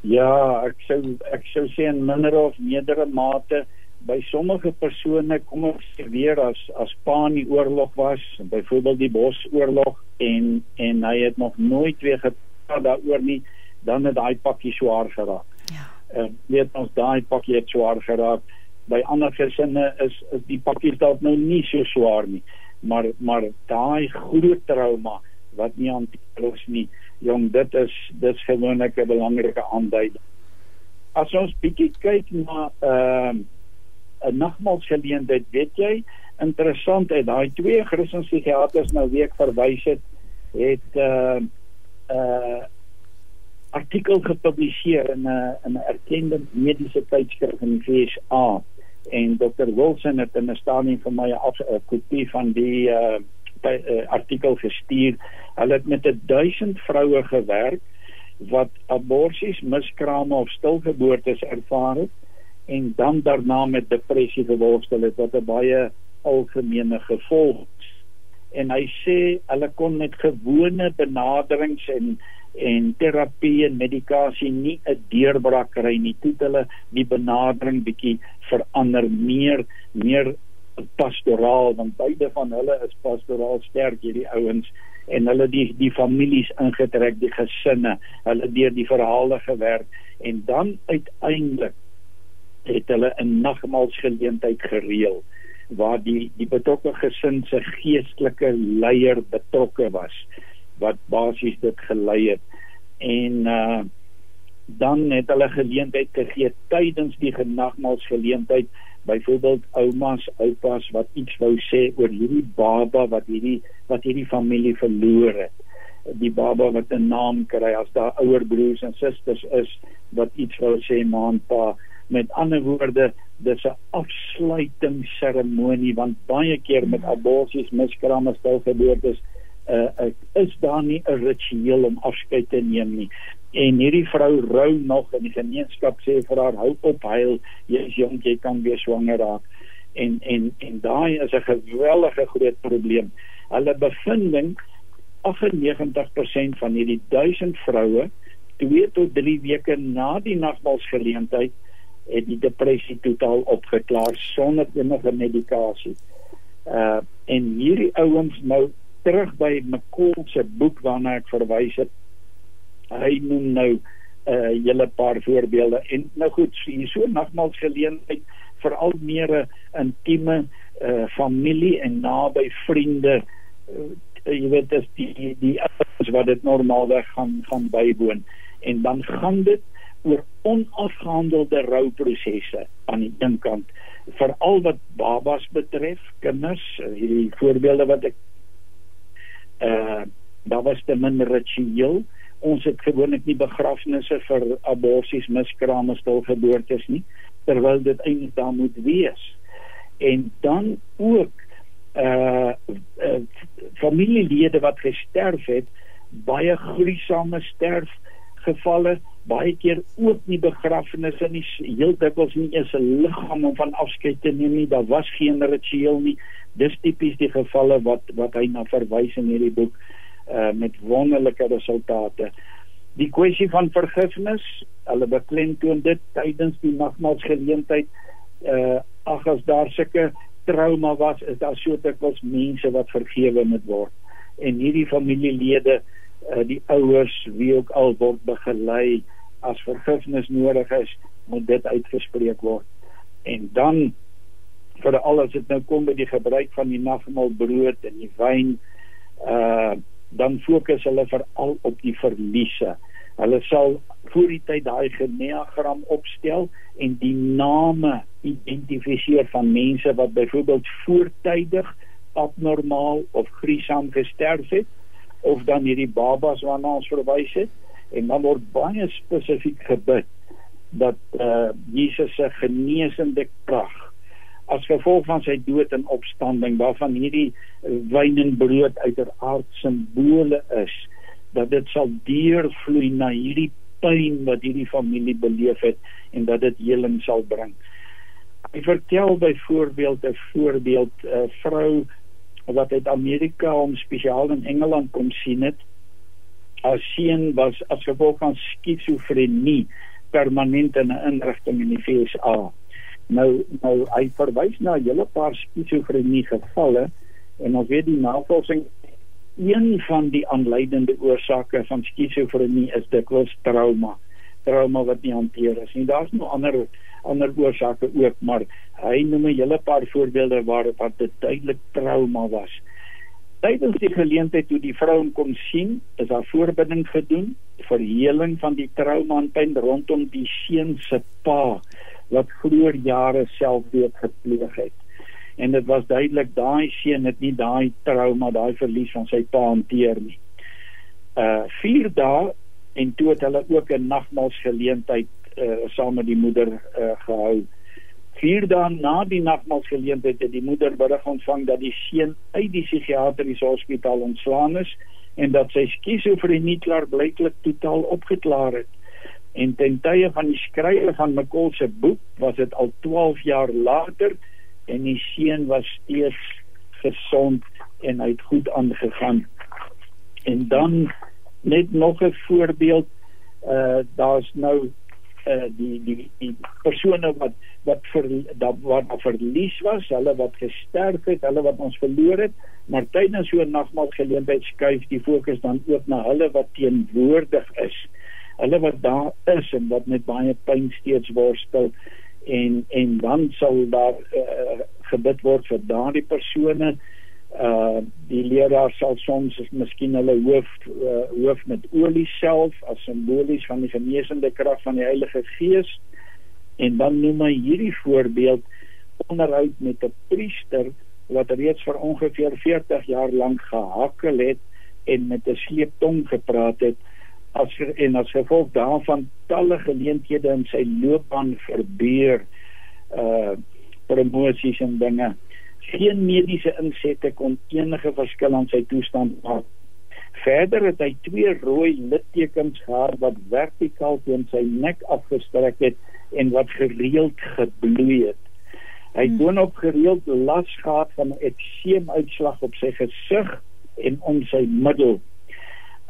D: Ja, ek sou ek sou sê in minder of meerdere mate by sommige persone kom ons weer as as pa in die oorlog was, byvoorbeeld die Bosoorlog en en hy het nog nooit weer gepraat daaroor nie, dan het daai pakkie swaar geraak. Ja. En uh, weet ons daai pakkie het swaar geraak. By ander gesinne is is die pakkie dalk nou nie so swaar nie, maar maar daai groot trauma wat nie hanteer is nie, jong, dit is dit is gewoonlik 'n belangrike aanduiding. As ons bietjie kyk na ehm uh, 'n nagmaalsgeleentheid, weet jy, interessant uit daai twee Christelike psigiaters nou week verwys het, het uh uh artikel gepubliseer in 'n in 'n erkende mediese tydskrif in die VSA en Dr. Wilson het in 'n stadium vir my 'n kopie van die uh, uh artikel gestuur. Hulle het met 1000 vroue gewerk wat aborsies, miskrame of stilgeboortes ervaar het en dan daarna met depressie geworstel het wat 'n baie algemene gevolg is. En hy sê hulle kon met gewone benaderings en en terapie en medikasie nie 'n deurbraak kry nie. Toe hulle die benadering bietjie verander meer meer pastoraal want beide van hulle is pastoraal sterk hierdie ouens en hulle die die families ingetrek die gesinne hulle deur die verhale gewerk en dan uiteindelik het hulle 'n nagmaalsgeleentheid gereël waar die die betrokke gesin se geestelike leier betrokke was wat basies dit gelei het en uh dan het hulle geleentheid gegee tydens die nagmaalsgeleentheid byvoorbeeld oumas, oupas wat iets wou sê oor hierdie baba wat hierdie wat hierdie familie verloor het. Die baba wat 'n naam kry as daar ouer broers en susters is wat iets wou sê maanpa. Met ander woorde, dis 'n afsluiting seremonie want baie keer met aborsies, miskrame, stilgeboortes uh, uh, is daar nie 'n ritueel om afskeid te neem nie. En hierdie vrou rou nog in die gemeenskap sê vir haar hou op huil. Jy is jonk jy kan weer swanger raak. En en en daai is 'n geweldige groot probleem. Hulle bevinding 98% van hierdie 1000 vroue 2 tot 3 weke na die nagmaalsgeleentheid het die depressie totaal opgeklaar sonder enige medikasie. Uh en hierdie ouens nou terug by McCall se boek waarna ek verwys het. Hy noem nou 'n uh, hele paar voorbeelde. En nou goed hier so nagmaalsgeleentheid veral meer 'n intieme uh, familie en naby vriende. Uh, jy weet dis die die ouens wat dit normaalweg gaan gaan bywoon. En dan gaan dit oor onafgehandelde rouprosesse aan die een kant veral wat babas betref kinders hierdie voorbeelde wat ek uh daar was te min ritueel ons het gewoonlik nie begrafnisse vir aborsies, miskrame, stilgeboortes nie, terwyl dit eintlik daar moet wees. En dan ook uh, uh familielede wat gesterf het, baie gruisame sterf gevalle baie keer ook nie begrafnisse nie heel dikwels nie eens 'n liggaam om van afskeid te neem nie daar was geen ritueel nie dis tipies die gevalle wat wat hy na verwys in hierdie boek uh, met wonderlike resultate. Die kwessie van vergifnis, hulle beklemtoon dit tydens die nagmaalsgeleentheid. Uh ag as daar sulke trauma was, is daar so dikwels mense wat vergewe moet word. En hierdie familielede, uh die ouers wie ook al word begelei as vergifnis nodig is, moet dit uitgespreek word. En dan vir al as dit nou kom by die gebruik van die nagmaalbrood en die wyn uh dan fokus hulle veral op die verliese. Hulle sal voor die tyd daai geneagram opstel en die name identifiseer van mense wat byvoorbeeld voortydig abnormaal of gruisam gesterf het of dan hierdie babas waarna ons verwys het en dan word baie spesifiek gebid dat uh, Jesus se genesende krag as gevolg van sy dood en opstanding waarvan hierdie wyn en brood uiteraard simbole is dat dit sal deurvloei na hierdie pyn wat hierdie familie beleef het en dat dit heling sal bring. Ek vertel byvoorbeeld 'n voorbeeld 'n vrou wat uit Amerika om spesiaal in Engeland kom sien het. Haar seun was as gevolg van skizofrenie permanent in 'n inrigting in die VSA. Nou nou hy verwys na 'n hele paar skizofrenie gevalle en ons weet die navorsing een van die aanleidende oorsake van skizofrenie is dikwels trauma. Trauma wat nie hanteer is nie. Daar's nog ander ander oorsake ook, maar hy noem 'n hele paar voorbeelde waar wat dit duidelik trauma was. Tydens die geleentheid toe die vrou kom sien, is daar voorbinding gedoen vir heling van die trauma en pyn rondom die seun se pa wat vroeër jare selfdood gepleeg het. En dit was duidelik daai seun het nie daai trauma, daai verlies van sy pa hanteer nie. Uh 4 dae en toe het hulle ook 'n nagmaalsgeleentheid uh, saam met die moeder uh, gehou. Vier dae na die nagmaalsgeleentheid het die moeder berig ontvang dat die seun uit die psigiatriese hospitaal ontslaan is en dat sy skizofrenie klaar blyklik totaal opgeklaar het. En ten tye van die skrywe van McCall se boek was dit al 12 jaar later en die seun was steeds gesond en hy het goed aangegaan. En dan net nog 'n voorbeeld uh daar's nou uh die die die persone wat wat vir dat wat verlies was, hulle wat gesterf het, hulle wat ons verloor het, maar tydens so 'n nagmaal geleentheid skuif die fokus dan ook na hulle wat teenwoordig is. Hulle wat daar is en wat met baie pyn steeds worstel en en dan sal daar uh, gebid word vir daardie persone uh uh die leraar sal soms miskien hulle hoof uh, hoof met olie self as simbolies van die genesende krag van die Heilige Gees. En dan noem hy hierdie voorbeeld onderhoud met 'n priester wat reeds vir ongeveer 40 jaar lank gehakkel het en met 'n sleeptong gepraat het as en as gevolg daarvan talle geleenthede in sy loopbaan verbeur uh promosies en dinge geen mediese insette kon enige verskil aan sy toestand maak. Verder het hy twee rooi littekens gehad wat vertikaal teen sy nek afgestrek het en wat gereeld gebloei het. Hy het hmm. ook gereeld las gehad van 'n ekseemuitslag op sy gesig en om sy middel.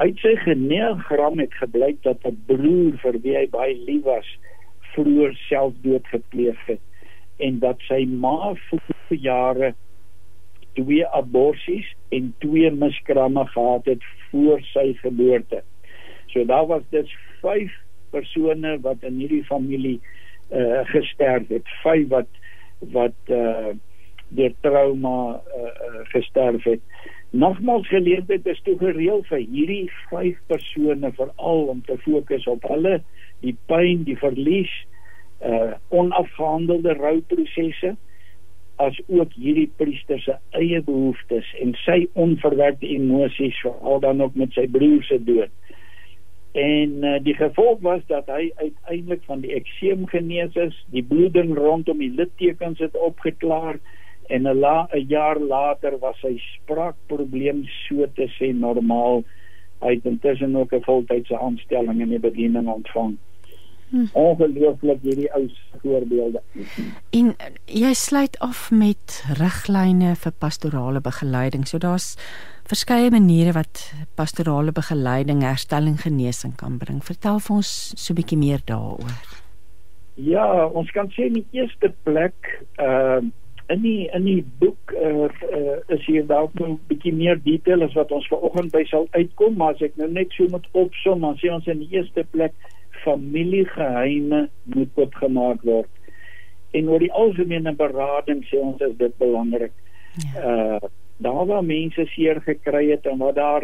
D: Uit sy geneegram het gebleik dat 'n broer vir wie hy baie lief was, vroeër selfdood gepleeg het en dat sy ma vir jare twee aborsies en twee miskramme gehad het voor sy geboorte. So daar was dus 5 persone wat in hierdie familie uh gesterf het, 5 wat wat uh deur trauma uh, gesterf het. Nogmaals geleentheid is toe gereël vir hierdie 5 persone veral om te fokus op hulle, die pyn, die verlies, uh onafgehandelde rouprosesse as ook hierdie priester se eie behoeftes en sy onverwerkte emosies veral dan ook met sy broer se dood. En uh, die gevolg was dat hy uiteindelik van die ekseem genees is, die bloeding rondom die littekens het opgeklaar en 'n la 'n jaar later was sy spraakprobleem so te sê normaal. Hy het intussen ook 'n voltydse aanstelling in die bediening ontvang. Hmm. Ongelooflik hierdie ou voorbeelde.
B: En jy sluit af met riglyne vir pastorale begeleiding. So daar's verskeie maniere wat pastorale begeleiding, herstelling, genesing kan bring. Vertel vir ons so 'n bietjie meer daaroor.
D: Ja, ons kan sê in die eerste plek, ehm uh, in die in die boek uh, uh, is hier dalk 'n bietjie meer detail as wat ons vanoggend by sal uitkom, maar as ek nou net so moet opsom, dan sê ons in die eerste plek familiegeheime moet opgemaak word. En oor die algemene berading sê ons is dit belangrik. Ja. Uh daar waar mense seer gekry het en wat daar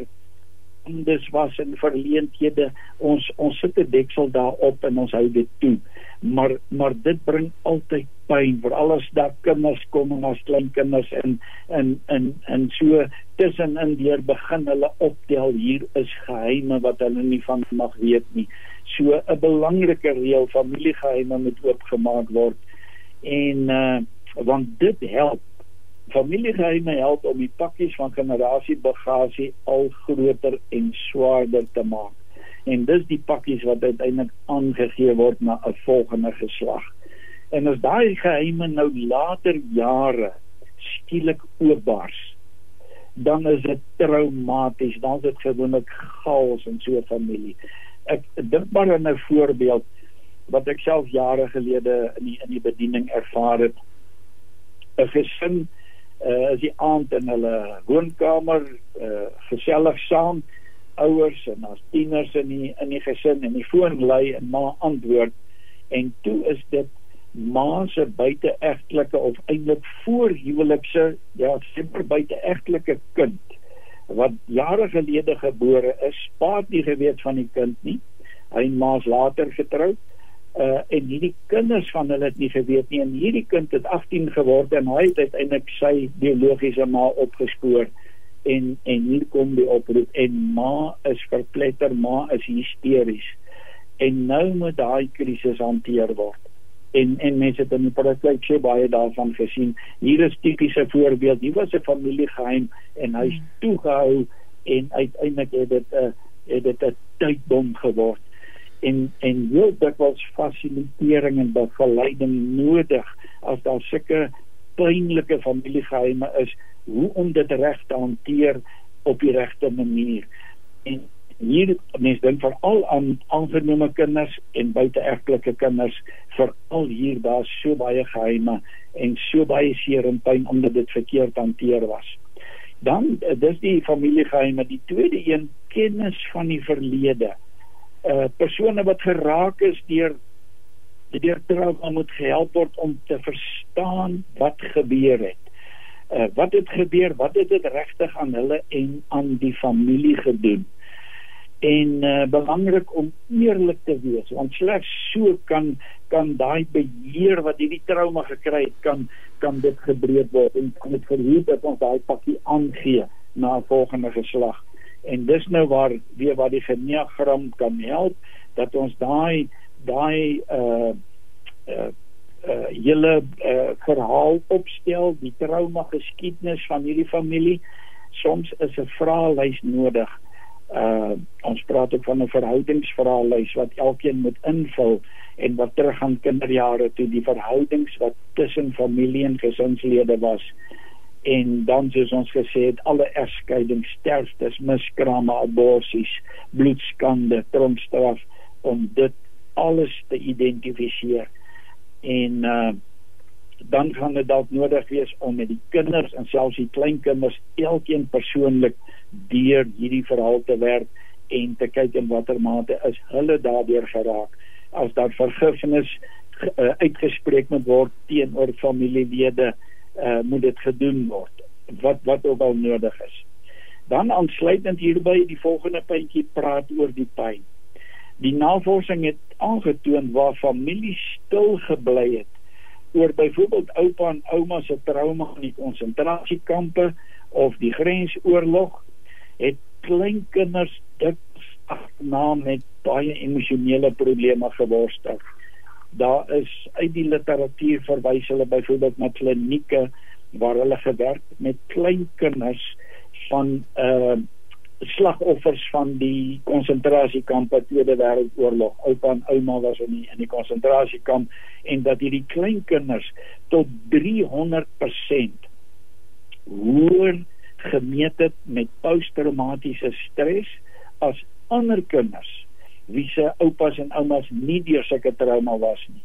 D: dis was in verleenthede ons ons sit 'n deksel daarop en ons hou dit toe. Maar maar dit bring altyd pyn vir alles dat kinders kom en as klein kinders en en en en so tussenin deur begin hulle optel hier is geheime wat hulle nie van mag weet nie. So 'n belangrike reël familiegeheime moet oopgemaak word. En uh want dit help familiegeheime help om die pakkies van generasiebagasie al groter en swaarder te maak. En dis die pakkies wat uiteindelik aangegee word na 'n volgende geslag. En as daai geheime nou later jare skielik oopbars, dan is dit traumaties, dan is dit gewoonlik chaos in so 'n familie ek dink maar aan 'n voorbeeld wat ek self jare gelede in die in die bediening ervaar het. 'n gesin uh, is die aand in hulle woonkamer uh, gesellig saam ouers en as tieners in die in die gesin en die foon lui en ma antwoord. En toe is dit ma se buiteegtelike of eintlik voorhuwelikse ja simper buiteegtelike kind wat jare gelede gebore is, paat nie geweet van die kind nie. Hy maas later getroud. Uh en hierdie kinders van hulle het nie geweet nie en hierdie kind het 18 geword en hy het uiteindelik sy biologiese ma opgespoor en en hier kom die oproep en ma is verpletter, ma is hysteries. En nou moet daai krisis hanteer word. En en mense het in die praktyk so baie daarvan gesien. Hier is tipiese voorbeeld. Hier was 'n familiegeheim en hy's hmm. toegehou en uiteindelik het dit 'n uh, het dit 'n tydbom geword en en heel dikwels fasilitering en begeleiding nodig as daar sulke pynlike familiegeheime is hoe om dit reg te hanteer op die regte manier en hier mense dink veral aan aangenome kinders en buiteegtelike kinders veral hier daar so baie geheime en so baie seer en pyn omdat dit verkeerd hanteer was dan dis die familiegeheime die tweede een kennis van die verlede uh persone wat geraak is deur deur trauma moet gehelp word om te verstaan wat gebeur het. Uh wat het gebeur? Wat het dit regtig aan hulle en aan die familie gedoen? En uh belangrik om eerlik te wees want slegs so kan kan daai beheer wat hierdie trauma gekry het kan kan dit gebreek word en kan dit verhoed dat ons daai pakkie aangee na 'n volgende geslag. En dis nou waar weer waar die geneagram kan help dat ons daai daai uh uh uh hele uh verhaal opstel die trauma geskiedenis van hierdie familie. Soms is 'n vraelys nodig uh ons praat ook van 'n verhoudingsvraelys wat elkeen moet invul en wat teruggaan kinderjare toe die verhoudings wat tussen familie en gesinslede was. En dan soos ons gesê het alle egskeidings sterftes miskrame aborsies bloedskande tronkstraf om dit alles te identifiseer en uh, dan gaan dit dalk nodig wees om met die kinders en selfs die kleinkinders elkeen persoonlik deur hierdie verhaal te werk en te kyk in watter mate is hulle daardeur geraak as daar vergifnis uh, uitgespreek moet word teenoor familielede uh, moet dit gedoen word wat wat ook al nodig is. Dan aansluitend hierby die volgende puntjie praat oor die pyn. Die navorsing het aangetoon waar familie stil gebly het oor byvoorbeeld oupa en ouma se trauma in die konsentrasiekampe of die grensoorlog het kleinkinders dit agterna met baie emosionele probleme geworstel. Daar is uit die literatuur verwys hulle byvoorbeeld na klinieke waar hulle gewerk met klein kinders van uh slagoffers van die konsentrasiekampe Tweede Wêreldoorlog. Oupa en ouma was in die in die konsentrasiekamp en dat hierdie klein kinders tot 300% hoër gemeet het met posttraumatiese stres as ander kinders wie se oupas en oumas nie deur sulke trauma was nie.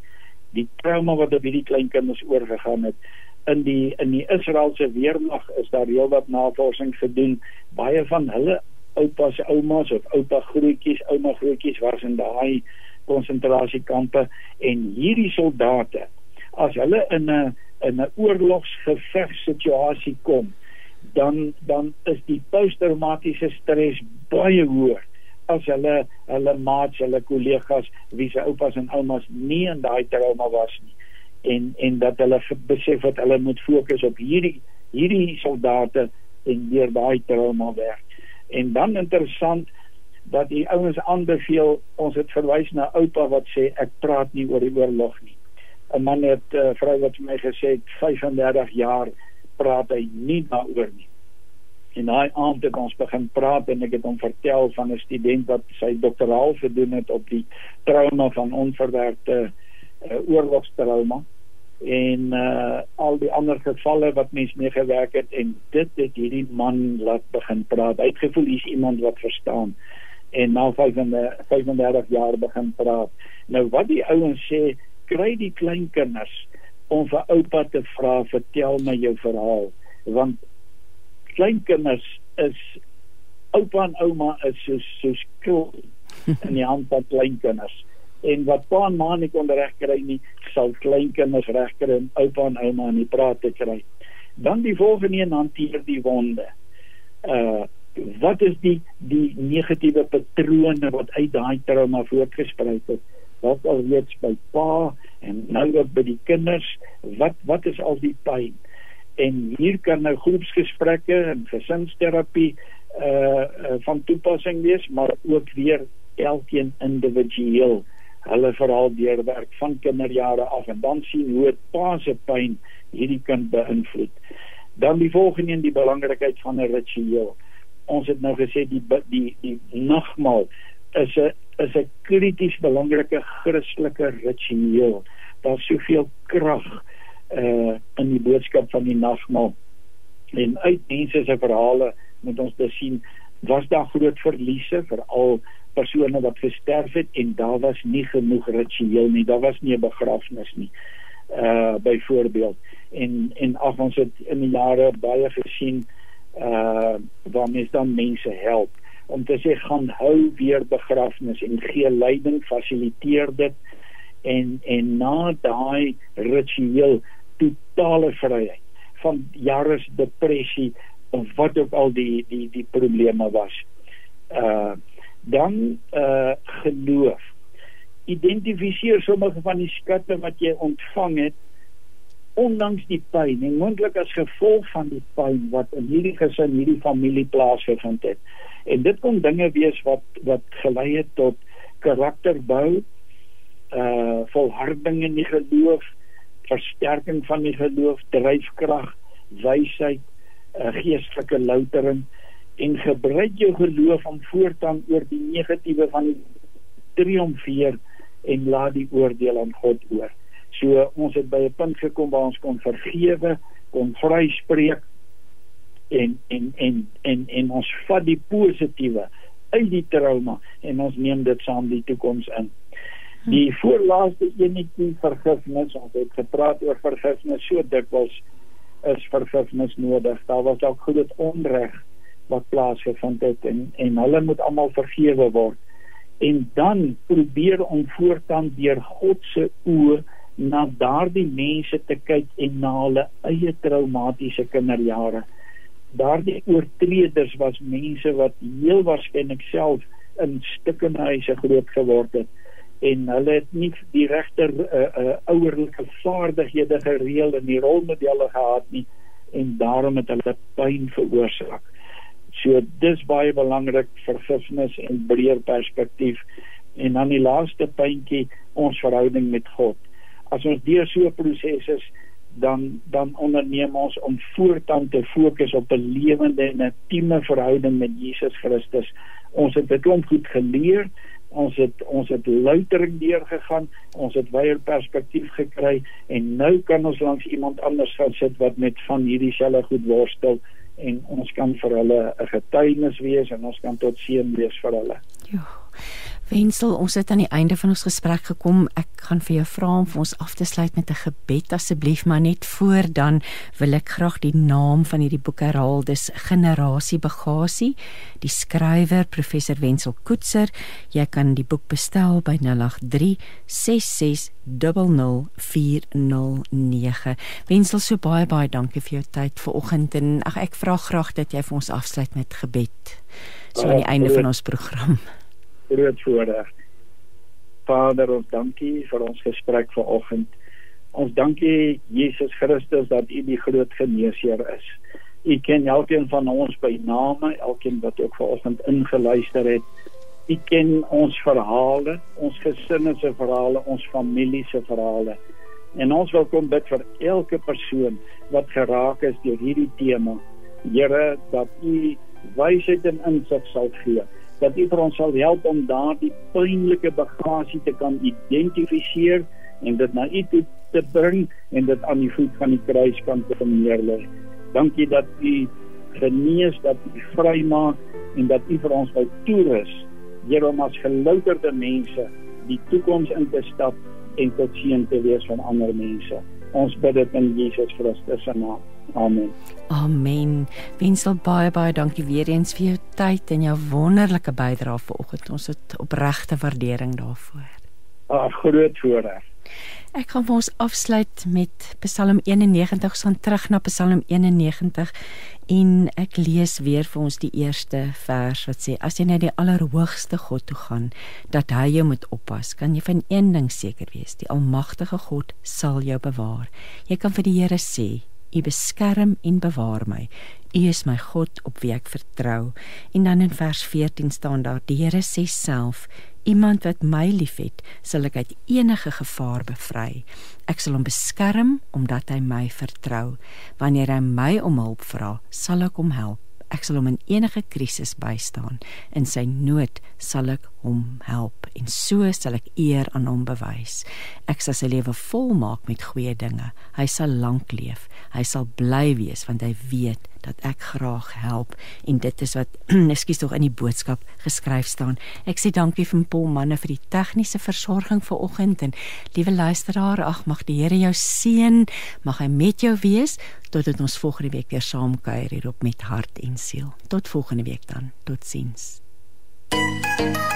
D: Die trauma wat op hierdie klein kinders oorgegaan het in die in die Israeliese weermag is daar heelwat navorsing gedoen. Baie van hulle oupas, oumas of oupa grootjies, ouma grootjies was in daai konsentrasiekampe en hierdie soldate as hulle in 'n in 'n oorlogsgeveg situasie kom dan dan is die posttraumatiese stres baie hoër as hulle hulle maats, hulle kollegas wie se oupas en oumas nie in daai trauma was nie en en dat hulle besef dat hulle moet fokus op hierdie hierdie soldate en deur daai trauma werk. En dan interessant dat die ouens aanbeveel ons het verwys na oupa wat sê ek praat nie oor die oorlog nie. 'n Man het 'n uh, vrou wat my gesê het 35 jaar praat hy nie daaroor nie. En daai aand het ons begin praat en ek het hom vertel van 'n student wat sy doktoraal gedoen het op die trauma van onverwerkte uh, oorlogstrauma en uh, al die ander gevalle wat mens mee gewerk het en dit het hierdie man laat begin praat. Hy het gevoel hy's iemand wat verstaan en na 35 jaar begin praat. Nou wat die ouens sê, kry die kleinkinders om vir oupa te vra, vertel my jou verhaal want kleinkinders is oupa en ouma is so so skool in die hand van kleinkinders en wat pa en ma nie kon regkry nie sal kleinkinders regkry om oupa en ouma in die praat te kry. Dan die volgende een hanteer die wonde. Uh wat is die die negatiewe patrone wat uit daai trauma voortgesprei het? Wat al reeds by pa en nou ook by die kinders? Wat wat is al die pyn en hier kan nou groepsgesprekke en gesinsterapie uh, uh van toepassing wees maar ook weer elkeen individueel hulle verhaal deurwerk van kinderjare af en dan sien hoe dit pa se pyn hierdie kind beïnvloed. Dan die volgende een die belangrikheid van 'n ritueel. Ons het nou gesê die die die nagmaal is 'n is 'n krities belangrike Christelike ritueel. Daar's soveel krag uh in die boodskap van die nagmaal. En uit mense se verhale moet ons dus sien was daar groot verliese veral persone wat gesterf het en daar was nie genoeg ritueel nie daar was nie 'n begrafnis nie uh byvoorbeeld. En en af ons het in die jare baie gesien uh waar mense dan mense help om te sê gaan hou weer begrafnis en gee leiding fasiliteer dit. En en na daai ritueel totale vryheid van jare se depressie of wat ook al die die die probleme was. Uh dan uh geloof. Identifiseer sommige van die skatte wat jy ontvang het ondanks die pyn en moontlik as gevolg van die pyn wat in hierdie gesin, hierdie familie plaasgevind het. En dit kon dinge wees wat wat gelei het tot karakterbou, uh volharding in die geloof, versterking van die geloof, dryfkrag, wysheid, uh, geestelike loutering en gebruik jou geloof om voortaan oor die negatiewe van die triomfeer en laat die oordeel aan God oor. So ons het by 'n punt gekom waar ons kon vergewe, kon vryspreek en en en en en ons vat die positiewe uit die trauma en ons neem dit saam die toekoms in. Die voorlaaste enetjie vergifnis, ons het gepraat oor vergifnis so dikwels is vergifnis nodig. Daar was dalk groot onreg wat plaasgevind het en en hulle moet almal vergewe word. En dan probeer om voortaan deur God se oë na daardie mense te kyk en na hulle eie traumatiese kinderjare. Daardie oortreders was mense wat heel waarskynlik self in stukkende huise groot geword het en hulle het nie die regte uh, uh, ouerlike vaardighede gereël en die rolmodelle gehad nie en daarom het hulle pyn veroorsaak. So dis baie belangrik vergifnis en breër perspektief en dan die laaste puntjie ons verhouding met God. As ons deur so 'n proses is dan dan onderneem ons om voortaan te fokus op 'n lewende en intieme verhouding met Jesus Christus. Ons het dit klomp goed geleer ons het ons het luitering deurgegaan ons het wyeer perspektief gekry en nou kan ons langs iemand anders gaan sit wat met van hierdie selfe goed worstel en ons kan vir hulle 'n getuienis wees en ons kan tot seën wees vir hulle.
B: Ja Wensel, ons het aan die einde van ons gesprek gekom. Ek gaan vir jou vra om vir ons af te sluit met 'n gebed asseblief, maar net voor dan wil ek graag die naam van hierdie boek herhaal. Dis Generasie Bagasie. Die skrywer Professor Wensel Koetser. Jy kan die boek bestel by 083 66 00409. Wensel, so baie baie dankie vir jou tyd vanoggend en ag ek vra graag dat jy vir ons afsluit met gebed. So aan die einde van ons program
D: groot voorreg. Vader, ons dankie vir ons gesprek vanoggend. Ons dankie Jesus Christus dat U die groot geneesheer is. U ken elkeen van ons by name, elkeen wat ook vanoggend ingeluister het. U ken ons verhale, ons gesinne se verhale, ons familie se verhale. En ons wil kom bid vir elke persoon wat geraak is deur hierdie tema. Here, dat U wysheid en insig sal gee dat U vir ons sal help om daardie pynlike bagasie te kan identifiseer en dit na U toe te bring en dit aan die voet van die kruis kan neerlê. Dankie dat U genees, dat U vrymaak en dat U vir ons wil toerus, Here om as gelouterde mense die toekoms in te stap en tot seën te wees van ander mense. Ons bid dit in Jesus Christus se naam. Amen.
B: Amen. Wensel baie baie dankie weer eens vir jou tyd en jou wonderlike bydrae vanoggend. Ons het opregte waardering daarvoor.
D: Ag, groot voorreg.
B: Ek gaan ons afsluit met Psalm 91. Ons gaan terug na Psalm 91 en ek lees weer vir ons die eerste vers wat sê: As jy na die Allerhoogste God toe gaan, dat hy jou moet oppas, kan jy van een ding seker wees: die Almagtige God sal jou bewaar. Jy kan vir die Here sê: U beskerm en bewaar my. U is my God op wie ek vertrou. En dan in vers 14 staan daar: Die Here sê self: Iemand wat my liefhet, sal ek uit enige gevaar bevry. Ek sal hom beskerm omdat hy my vertrou. Wanneer hy my om hulp vra, sal ek hom help. Ek sal hom in enige krisis bystaan. In sy nood sal ek hom help en so sal ek eer aan hom bewys. Ek sal sy lewe volmaak met goeie dinge. Hy sal lank leef. Hy sal bly wees want hy weet dat ek graag help en dit is wat ekskuus tog in die boodskap geskryf staan. Ek sê dankie vir Paul manne vir die tegniese versorging vir oggend en liewe luisteraar, ag mag die Here jou seën, mag hy met jou wees totdat ons volgende week weer saam kuier hier op met hart en siel. Tot volgende week dan. Totsiens. thank you